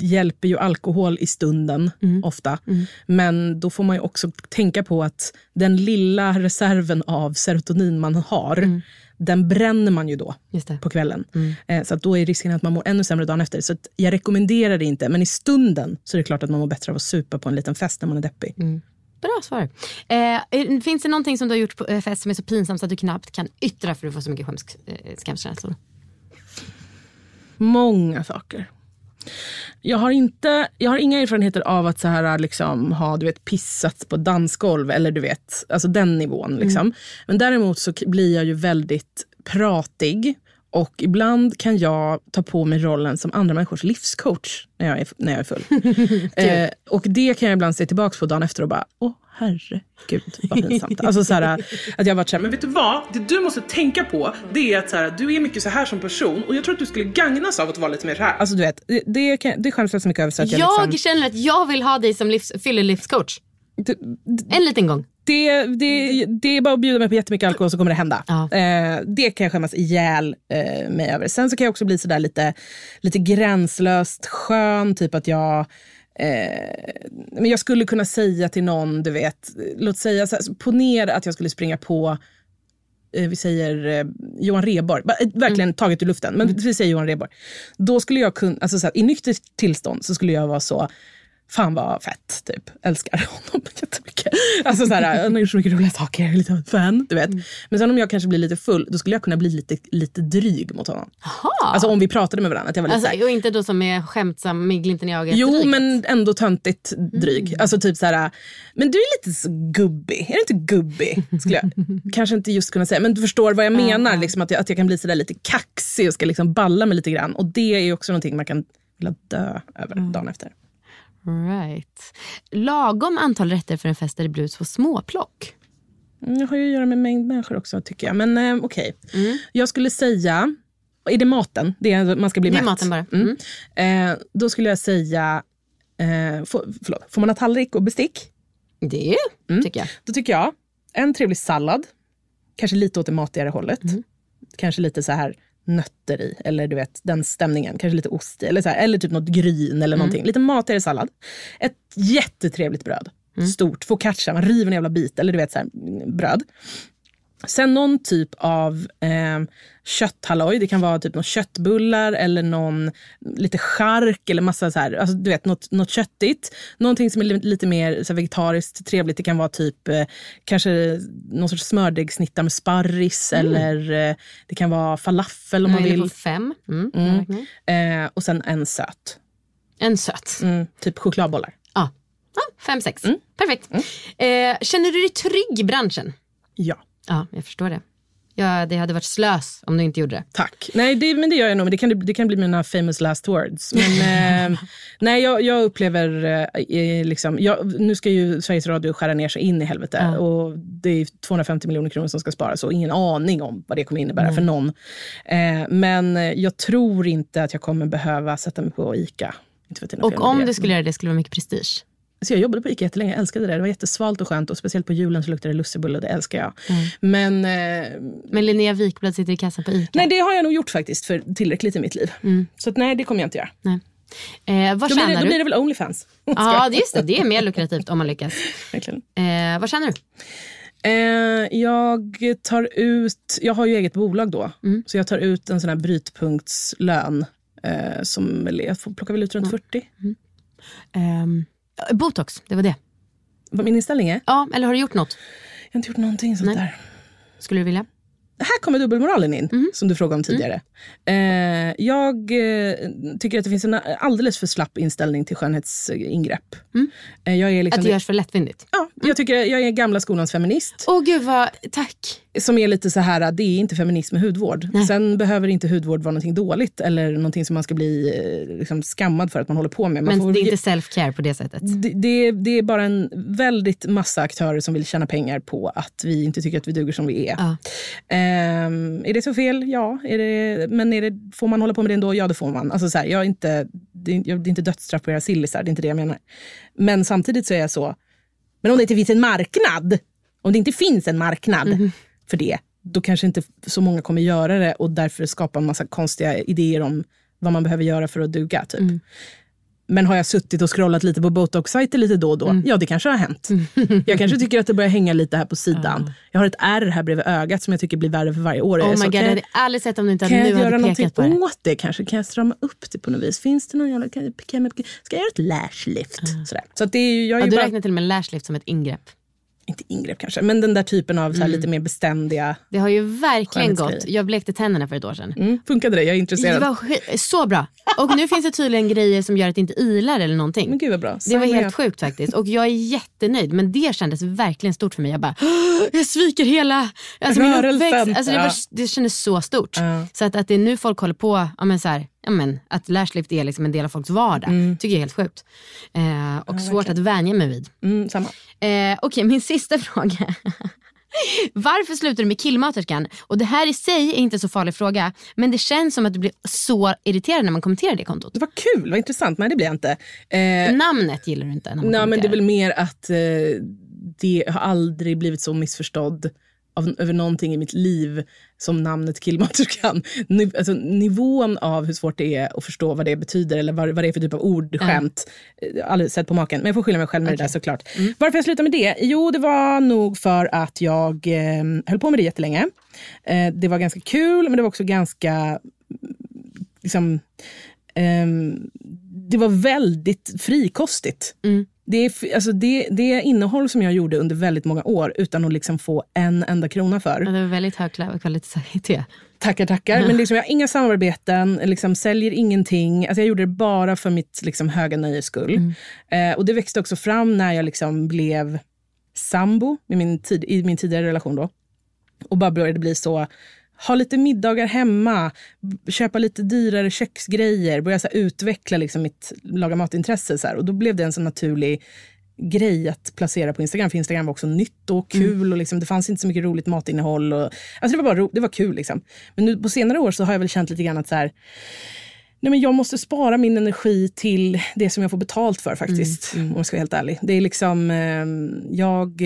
hjälper ju alkohol i stunden, ofta. Men då får man ju också tänka på att den lilla reserven av serotonin man har, den bränner man ju då på kvällen. Eh, så att då är risken att man mår ännu sämre dagen efter. Så att jag rekommenderar det inte, men i stunden så är det klart att man mår bättre av att supa på en liten fest när man är deppig. Bra svar. Eh, finns det någonting som du har gjort på eh, fest som är så pinsamt att du knappt kan yttra för du får så mycket eh, skamkänslor? Många saker. Jag har, inte, jag har inga erfarenheter av att så här, liksom, ha du vet, pissats på dansgolv eller du vet, alltså den nivån. Liksom. Mm. Men däremot så blir jag ju väldigt pratig och ibland kan jag ta på mig rollen som andra människors livscoach när jag är, när jag är full. eh, och det kan jag ibland se tillbaka på dagen efter och bara, åh herregud vad pinsamt. alltså så här, att jag varit så här, Men vet du vad? Det du måste tänka på det är att så här, du är mycket så här som person och jag tror att du skulle gagnas av att vara lite mer så här. Alltså du vet, det, det, kan, det skäms jag så mycket över så att jag, Jag liksom, känner att jag vill ha dig som livs, fyllelivscoach. En liten gång. det, det, det är bara att bjuda mig på jättemycket alkohol så kommer det hända. Eh, det kan jag skämmas ihjäl eh, mig över. Sen så kan jag också bli sådär lite, lite gränslöst skön. Typ att jag... Eh, men jag skulle kunna säga till någon, du vet, låt säga, så här, ponera att jag skulle springa på eh, vi säger eh, Johan Rheborg, Bara, eh, verkligen taget ur luften, men vi säger Johan Rheborg. Då skulle jag kunna, alltså så här, i nyktert tillstånd så skulle jag vara så, fan vad fett, typ. Älskar honom jättemycket. Alltså så här, han har gjort så mycket roliga saker, lite fan, du vet. Men sen om jag kanske blir lite full, då skulle jag kunna bli lite, lite dryg mot honom. Alltså om vi pratade med varandra, att jag var lite Alltså, och inte då som är skämtsam med glimten i ögat. Jo, dryg. men ändå töntigt dryg. Mm. Alltså typ så här, men du är lite så gubbig. Är du inte gubbig? Skulle jag kanske inte just kunna säga. Men du förstår vad jag menar. Liksom, att, jag, att jag kan bli så där lite kaxig och ska liksom balla mig lite grann. Och det är också någonting man kan vilja dö över Mm. dagen efter. Right. Lagom antal rätter för en fest där det bjuds på småplock. Mm, Det har ju att göra med mängd människor också tycker jag. Men eh, okej. Mm. Jag skulle säga, är det maten? Det är, man ska bli Det är mätt. maten bara. Mm. Eh, då skulle jag säga, eh, får, förlåt, får man ha tallrik och bestick? Det tycker jag. Då tycker jag en trevlig sallad, kanske lite åt det matigare hållet. Mm. Kanske lite så här nötter i, eller du vet den stämningen. Kanske lite ost i, eller, så här, eller typ något gryn Mm. eller någonting. Lite matigare sallad. Ett jättetrevligt bröd. Mm. Stort, focaccia, man river en jävla bit, eller du vet så här, mm, bröd. Sen någon typ av eh, kötthalloj. Det kan vara typ någon köttbullar eller någon lite chark eller massa så här, alltså du vet något, något köttigt. Någonting som är li- lite mer så här, vegetariskt trevligt. Det kan vara typ eh, kanske någon sorts smördegssnittar med sparris Mm. eller eh, det kan vara falafel om man vill. fem. Mm. Mm. Eh, och sen en söt. En söt. Mm, typ chokladbollar. Ja. ja fem, sex. Mm. Perfekt. Eh, känner du dig trygg i branschen? Ja. Ja, jag förstår det. Ja, det hade varit slös om du inte gjorde det. Tack. Nej, det, men det gör jag nog. Det kan, det kan bli mina famous last words. Men eh, nej, jag, jag upplever... Eh, liksom, jag, nu ska ju Sveriges Radio skära ner sig in i helvete. Ja. Och det är 250 miljoner kronor som ska sparas och ingen aning om vad det kommer innebära Nej. för någon. Eh, men eh, jag tror inte att jag kommer behöva sätta mig på ICA. Och om det. du skulle göra det skulle det vara mycket prestige. Så jag jobbade på ICA jättelänge, jag älskade det. Det var jättesvalt och skönt och speciellt på julen så luktade det lussebulle och det älskar jag. Mm. Men, eh, Men Linnea Wikblad sitter i kassan på ICA. nej, det har jag nog gjort faktiskt för tillräckligt i mitt liv. Så att, nej, det kommer jag inte göra. Nej. Eh, vad Då blir, det, då du? blir det väl Onlyfans. Ja, är just det. Det är mer lukrativt om man lyckas. Verkligen. Eh, vad tjänar du? Eh, jag tar ut, jag har ju eget bolag då, Mm. så jag tar ut en sån här brytpunktslön. Eh, som jag får plocka väl ut runt 40. Ehm, botox, det var det. Vad min inställning är? Ja, eller har du gjort något? Jag har inte gjort någonting sånt Nej. där. Skulle du vilja? Här kommer dubbelmoralen in, Mm. som du frågade om tidigare. Eh, jag eh, tycker att det finns en alldeles för slapp inställning till skönhetsingrepp. Eh, jag är liksom Mm. Att det görs för lättvindigt? Ja, jag, tycker, jag är gamla skolans feminist. Åh gud vad, tack. Som är lite så här, det är inte feminism med hudvård. Sen behöver inte hudvård vara någonting dåligt eller någonting som man ska bli eh, liksom, skammad för att man håller på med. Man Men får- det är inte self-care på det sättet? det, det, det är bara en väldigt massa aktörer som vill tjäna pengar på att vi inte tycker att vi duger som vi är. Ja. Ehm, är det så fel? Ja. Är det, men är det, får man hålla på med det ändå? Ja, det får man. Alltså, så här, jag är inte, det, är, jag, det är inte dödsstraff på era sillisar, det är inte det jag menar. Men samtidigt så är jag så, men om det inte finns en marknad, om det inte finns en marknad Mhm. för det, då kanske inte så många kommer göra det och därför skapa en massa konstiga idéer om vad man behöver göra för att duga. Typ. Mm. Men har jag suttit och scrollat lite på botox-sajter lite då och då? Mm. Ja, det kanske har hänt. Jag kanske tycker att det börjar hänga lite här på sidan. Jag har ett ärr här bredvid ögat som jag tycker blir värre för varje år. Oh my så, god, kan jag hade aldrig sett om du inte kan nu jag göra någonting pekat på det. åt det kanske? Kan jag strama upp det på något vis? Finns det någon jävla... Kan kan jag, ska jag göra ett lashlift? Sådär. Så det är, jag är Ja, du bara, räknar till och med lashlift som ett ingrepp. Inte ingrepp kanske, men den där typen av så här, Mm. lite mer beständiga. Det har ju verkligen gått. Jag blekte tänderna för ett år sedan. Mm, funkade det? Jag är intresserad. Det var så bra. Och nu finns det tydligen grejer som gör att det inte ilar eller någonting. Men gud vad bra. Det Sign var helt up. sjukt faktiskt. Och jag är jättenöjd. Men det kändes verkligen stort för mig. Jag bara, "Åh, jag sviker hela alltså min uppväxt. Alltså det, var, Ja. det kändes så stort. Så att, att det är nu folk håller på, ja, men så här, ja, men, att lashlift är liksom en del av folks vardag. tycker jag är helt sjukt. Eh, och svårt att vänja mig vid. Mm, samma. Eh, Okej, min sista fråga. Varför slutar du med killmaterskan? Och det här i sig är inte så farlig fråga. Men det känns som att du blir så irriterad när man kommenterar det kontot. Det var kul, vad intressant. Nej det blir jag inte. Eh, Namnet gillar du inte. När man Nej, men det är väl mer att eh, det har aldrig blivit så missförstådd av, över någonting i mitt liv som namnet killmaterskan. Ni, alltså, nivån av hur svårt det är att förstå vad det betyder eller vad, vad det är för typ av ordskämt. Ja. Aldrig sett på maken. Men jag får skylla mig själv med det där såklart. Varför jag slutade med det? Jo, det var nog för att jag eh, höll på med det jättelänge. Eh, det var ganska kul, men det var också ganska liksom, ehm, det var väldigt frikostigt. Det, är, alltså det, det innehåll som jag gjorde under väldigt många år utan att liksom få en enda krona för. Ja, det var väldigt hög kvalitet. Tackar, tackar. Men liksom, jag har inga samarbeten, liksom, säljer ingenting. Alltså, jag gjorde det bara för mitt liksom, höga nöjes skull. Eh, och det växte också fram när jag liksom, blev sambo med min tid, i min tidigare relation. Då. Och bara började bli så, ha lite middagar hemma, köpa lite dyrare köksgrejer, börja så här, utveckla liksom, mitt laga matintresse. Så här. Och då blev det en så naturlig grej att placera på Instagram. För Instagram var också nytt och kul och liksom, det fanns inte så mycket roligt matinnehåll. Och, alltså det var bara det var kul. Liksom. Men nu på senare år så har jag väl känt lite grann att så här, nej men jag måste spara min energi till det som jag får betalt för faktiskt. Om jag ska vara helt ärlig. Det är liksom, eh, jag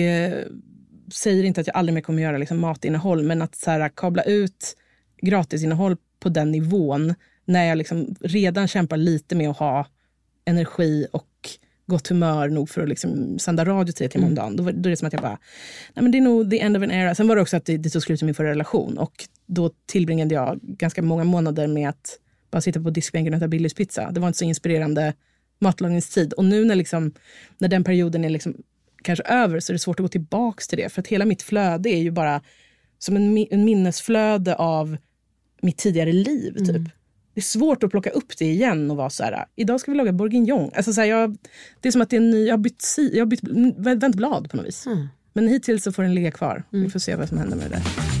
säger inte att jag aldrig mer kommer göra liksom, matinnehåll, men att så här, kabla ut gratisinnehåll på den nivån när jag liksom redan kämpar lite med att ha energi och gott humör nog för att liksom sända radio tre timmar om dagen. Då, då är det som att jag bara, nej men det är nog the end of an era. Sen var det också att det, det tog slut i min förra relation och då tillbringade jag ganska många månader med att bara sitta på diskbänken och äta Billys pizza. Det var inte så inspirerande matlagningstid. Och nu när, liksom, när den perioden är liksom kanske över så är det svårt att gå tillbaks till det. För att hela mitt flöde är ju bara som en, en minnesflöde av mitt tidigare liv. Typ. Det är svårt att plocka upp det igen och vara så här, idag ska vi laga bourguignon. Alltså så här, jag, det är som att det är en ny, jag har bytt, jag har bytt vä- vänt blad på något vis. Men hittills så får den ligga kvar. Vi får se vad som händer med det där.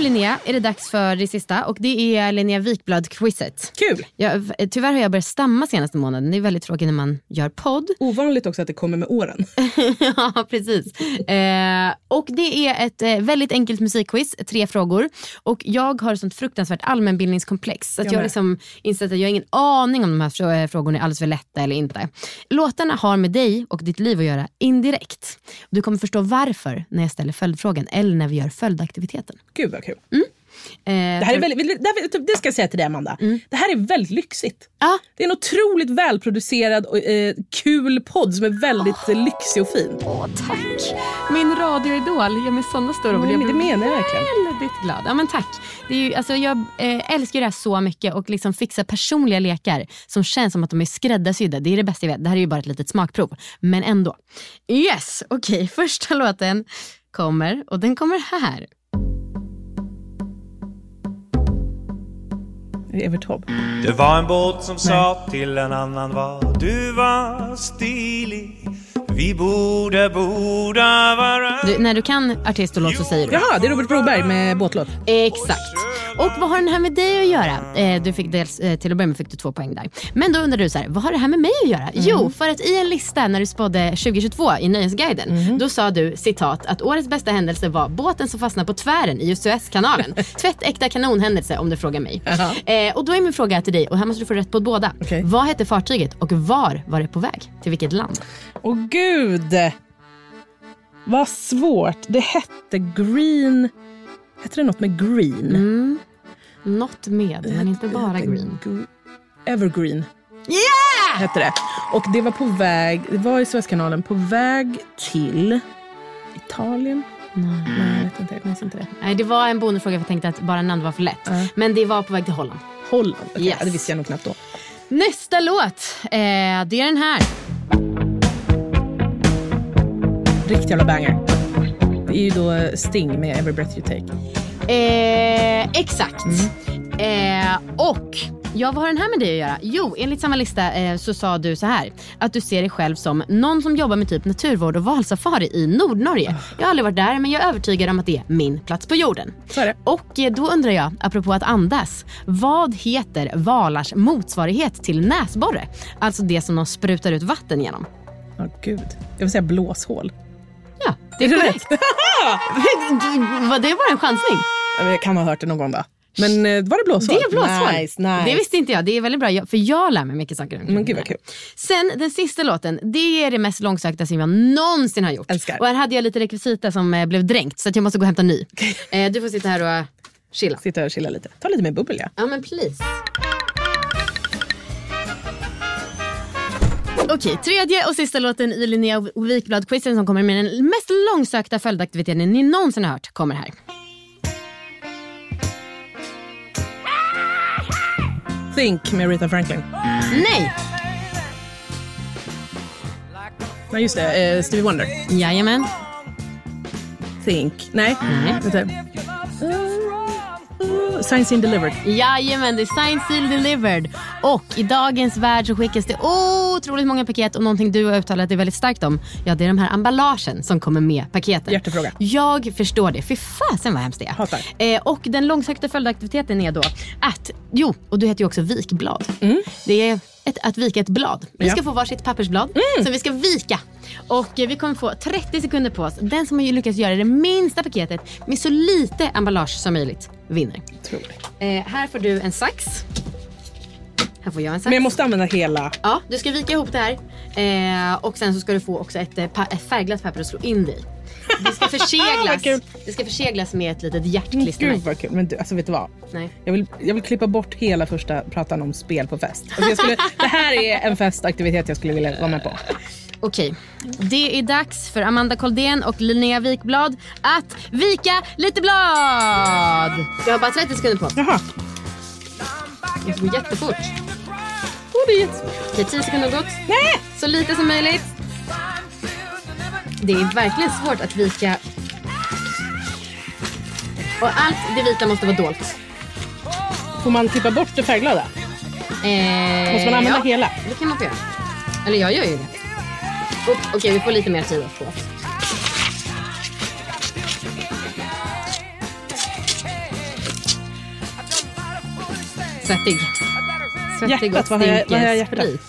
Linnea är det dags för det sista och det är Linnea Wikblad-quizet. Kul! Jag, tyvärr har jag börjat stamma senaste månaden. Det är väldigt tråkigt när man gör podd. Ovanligt också att det kommer med åren. ja, precis. Eh, och det är ett eh, väldigt enkelt musikquiz, tre frågor. Och jag har ett sånt fruktansvärt allmänbildningskomplex. Så att Jag jag har liksom insett att jag har ingen aning om de här eh, frågorna är alldeles för lätta eller inte. Låtarna har med dig och ditt liv att göra indirekt. Du kommer förstå varför när jag ställer följdfrågan eller när vi gör följdaktiviteten. Gud vad kul. Eh, Det, här är väldigt, det, här- det ska jag säga till dig Amanda. Det här är väldigt lyxigt. Det är en otroligt välproducerad och eh, kul podd som är väldigt eh, lyxig och fin. Åh, tack. Min radioidol ger mig såna stora ord. Ja, Jag det blir menar jag verkligen. Väldigt glad. Ja, men tack. Det är ju, alltså, jag eh, älskar det här så mycket och liksom fixa personliga lekar som känns som att de är skräddarsydda. Det är det bästa jag vet. Det här är ju bara ett litet smakprov. Men ändå. Yes, okej. Första låten kommer och den kommer här. Evert Taube. Det var en båt som sa till en annan vad du var stilig. Vi borde, borde vara... Du, när du kan artist och låt så säger du. Jaha, det är Robert Broberg med båtlåt. Exakt. Och vad har den här med dig att göra? Eh, du fick dels, eh, till att börja med fick du två poäng där. Men då undrar du så här, vad har det här med mig att göra? Jo, för att i en lista när du spådde 2022 i Nöjesguiden, då sa du citat att årets bästa händelse var båten som fastnade på tvären i Suezkanalen. Tvättäkta kanonhändelse om du frågar mig. Eh, och då är min fråga till dig, och här måste du få rätt på båda. Vad hette fartyget och var var det på väg? Till vilket land? Åh gud! Vad svårt. Det hette Green... Hette det något med Green? Mm. Något med, men inte bara green. Gr- Evergreen Yeah! hette det. Och det var på väg, det var i Suezkanalen, på väg till Italien? Nej. Nej, jag vet inte. Jag minns inte det. Nej, det var en bonusfråga för jag tänkte att bara namn var för lätt. Men det var på väg till Holland. Holland? Okej, Yes. ja, det visste jag nog knappt då. Nästa låt, eh, det är den här. Riktig jävla banger. Det är ju då Sting med Every breath you take. Eh, exakt. Eh, och ja, vad har den här med dig att göra? Jo, enligt samma lista eh, så sa du så här. Att du ser dig själv som någon som jobbar med typ naturvård och valsafari i Nordnorge. Jag har aldrig varit där men jag är övertygad om att det är min plats på jorden. Så är det. Och eh, då undrar jag, apropå att andas. Vad heter valars motsvarighet till näsborre? Alltså det som de sprutar ut vatten genom. Ja, gud. Jag vill säga blåshål. Ja, det är korrekt. Var det bara en chansning? Ja, men Jag kan ha hört det någon gång då. Men eh, var det blåshål? Det är blåshål. Nice, nice. Det visste inte jag. Det är väldigt bra, för jag lär mig mycket saker. Men gud vad kul. Sen den sista låten, det är det mest långsökta som jag någonsin har gjort. Älskar. Och här hade jag lite rekvisita som eh, blev dränkt så att jag måste gå och hämta ny. Eh, du får sitta här och chilla. Sitta och chilla lite. Ta lite mer bubbel ja. Ja men please. Okej, tredje och sista låten i Linnea Wikblad-quizen som kommer med den mest långsökta följdaktiviteten ni någonsin har hört kommer här. Think med Rita Franklin. Nej! Nej just det, eh, Stevie Wonder. Jajamän. Think. Nej. Nej. Vänta. Signs in delivered. Jajamän, det är signed, sealed, delivered. Och i dagens värld så skickas det otroligt många paket och någonting du har uttalat dig väldigt starkt om. Ja, det är de här emballagen som kommer med paketen. Hjärtefråga. Jag förstår det. Fy fasen vad hemskt det är. Hatar. Eh, och den långsökta följdaktiviteten är då att, jo, och du heter ju också vikblad. Det är ett, att vika ett blad. Vi Ja. ska få varsitt pappersblad som vi ska vika. Och eh, vi kommer få 30 sekunder på oss. Den som har lyckats göra det minsta paketet med så lite emballage som möjligt vinner. Eh, här får du en sax. Här får jag en sax. Men jag måste använda hela. Ja, du ska vika ihop det här. Eh, och sen så ska du få också ett, eh, ett färgglatt papper att slå in dig. Det ska Vad förseglas, kul. det ska förseglas med ett litet hjärtklistermärke. Gud vad kul. Men du, alltså vet du vad? Nej. Jag vill, jag vill klippa bort hela första pratan om spel på fest. Alltså skulle, det här är en festaktivitet jag skulle vilja vara med på. Okej, det är dags för Amanda Koldén och Linnea Wikblad att vika lite blad. Jag har bara 30 sekunder på Jaha. Det går jättefort. Oh, det är jättesvårt. Okej, 10 sekunder har gått. Nej! Så lite som möjligt. Det är verkligen svårt att vika. Och allt det vita måste vara dolt. Får man klippa bort det färgglada? Eh, Måste man använda ja, hela? det kan man få göra. Eller jag gör ju det. Okej, vi får lite mer tid på oss. Svettig. Svettig Hjärtat, och vad har jag- vad har jag hjärtat? sprit.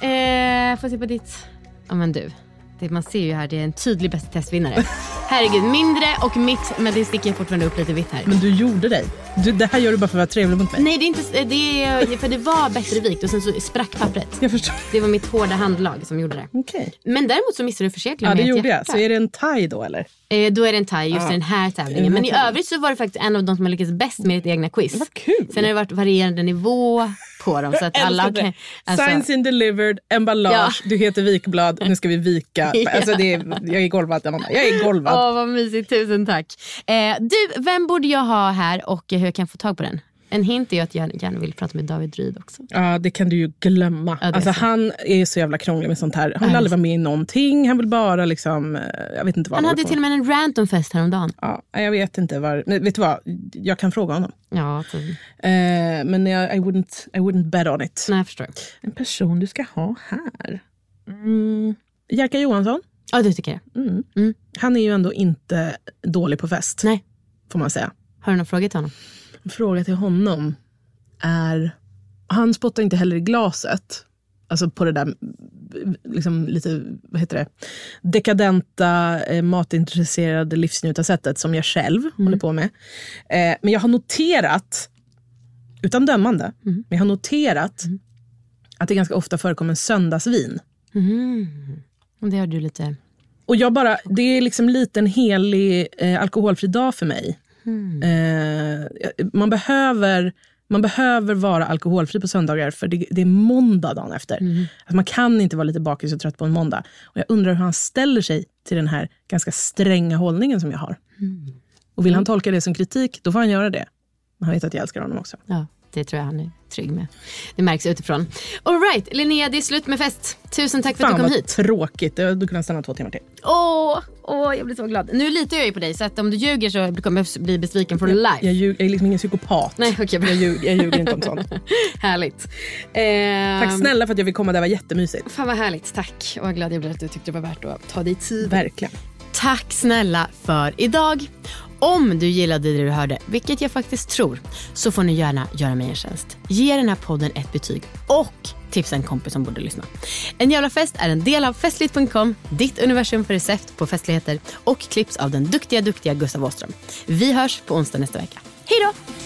Eh, får se på ditt... Ja men du. Det, man ser ju här, det är en tydlig bäst testvinnare. Herregud, mindre och mitt, men det sticker fortfarande upp lite vitt här. Men du gjorde dig. Du, det här gör du bara för att vara trevlig mot mig. Nej, det är inte, det är, för det var bättre vikt och sen så sprack pappret. Jag förstår. Det var mitt hårda handlag som gjorde det. Okej. Men däremot så missade du försegla Ja, det gjorde jag. Så är det en thai då eller? Eh, då är det en thai just i den här tävlingen. Men i övrigt så var det faktiskt en av de som har lyckats bäst med ditt egna quiz. Vad kul. Sen har det varit varierande nivå på dem. Så att alla kan, alltså, Signs in delivered, emballage, du heter Vikblad, nu ska vi vika. Ja. Alltså det är, jag är golvad Amanda. Jag är golvad. Åh vad mysigt, tusen tack. Eh, du, vem borde jag ha här och hur kan jag få tag på den? En hint är ju att jag gärna vill prata med David Ryd också. Ja, det kan du ju glömma. Ja, det alltså, så. han är så jävla krånglig med sånt här. Han vill Ja, aldrig vara med i någonting. Han vill bara liksom, eh, jag vet inte vad Han hade till och med en rant om fest häromdagen. Ja, jag vet inte var, nej, vet du vad, jag kan fråga honom. Ja, så, Eh, men jag, I, wouldn't, I wouldn't bet on it. nej jag förstår. En person du ska ha här. Mm. Jerka Johansson. Ja, du tycker det. Mm. Mm. Han är ju ändå inte dålig på fest. Nej. Får man säga. Har du någon fråga till honom? Fråga till honom är... Han spottar inte heller i glaset. Alltså på det där liksom lite, vad heter det, dekadenta, eh, matintresserade livsnjutarsättet som jag själv håller på med. Eh, men jag har noterat, utan dömande, men jag har noterat att det ganska ofta förekommer söndagsvin. Mm. Det har du lite... Och jag bara, det är liksom lite en helig eh, alkoholfri dag för mig. Eh, man, behöver, man behöver vara alkoholfri på söndagar för det, det är måndag dagen efter. Alltså man kan inte vara lite bakis och trött på en måndag. Och jag undrar hur han ställer sig till den här ganska stränga hållningen som jag har. Och vill han tolka det som kritik, då får han göra det. Men han vet att jag älskar honom också. Ja, det tror jag han är trygg med. Det märks utifrån. All right, Linnea, det är slut med fest. Tusen tack för att Fan du kom vad hit. tråkigt. Jag hade kunnat stanna två timmar till. Åh, åh, jag blir så glad. Nu litar jag ju på dig så att om du ljuger så kommer jag bli besviken for life. Jag, jag är liksom ingen psykopat. Nej, okay, jag, ljug, jag ljuger inte om sånt. härligt. Ehm, Tack snälla för att jag fick komma, det var jättemysigt. Fan vad härligt, tack. Och vad glad jag blir att du tyckte det var värt att ta dig tid. Verkligen. Tack snälla för idag. Om du gillade det du hörde, vilket jag faktiskt tror, så får ni gärna göra mig en tjänst. Ge den här podden ett betyg och tipsa en kompis som borde lyssna. En jävla fest är en del av festligt.com, ditt universum för recept på festligheter och klipps av den duktiga, duktiga Gustav Åström. Vi hörs på onsdag nästa vecka. Hej då!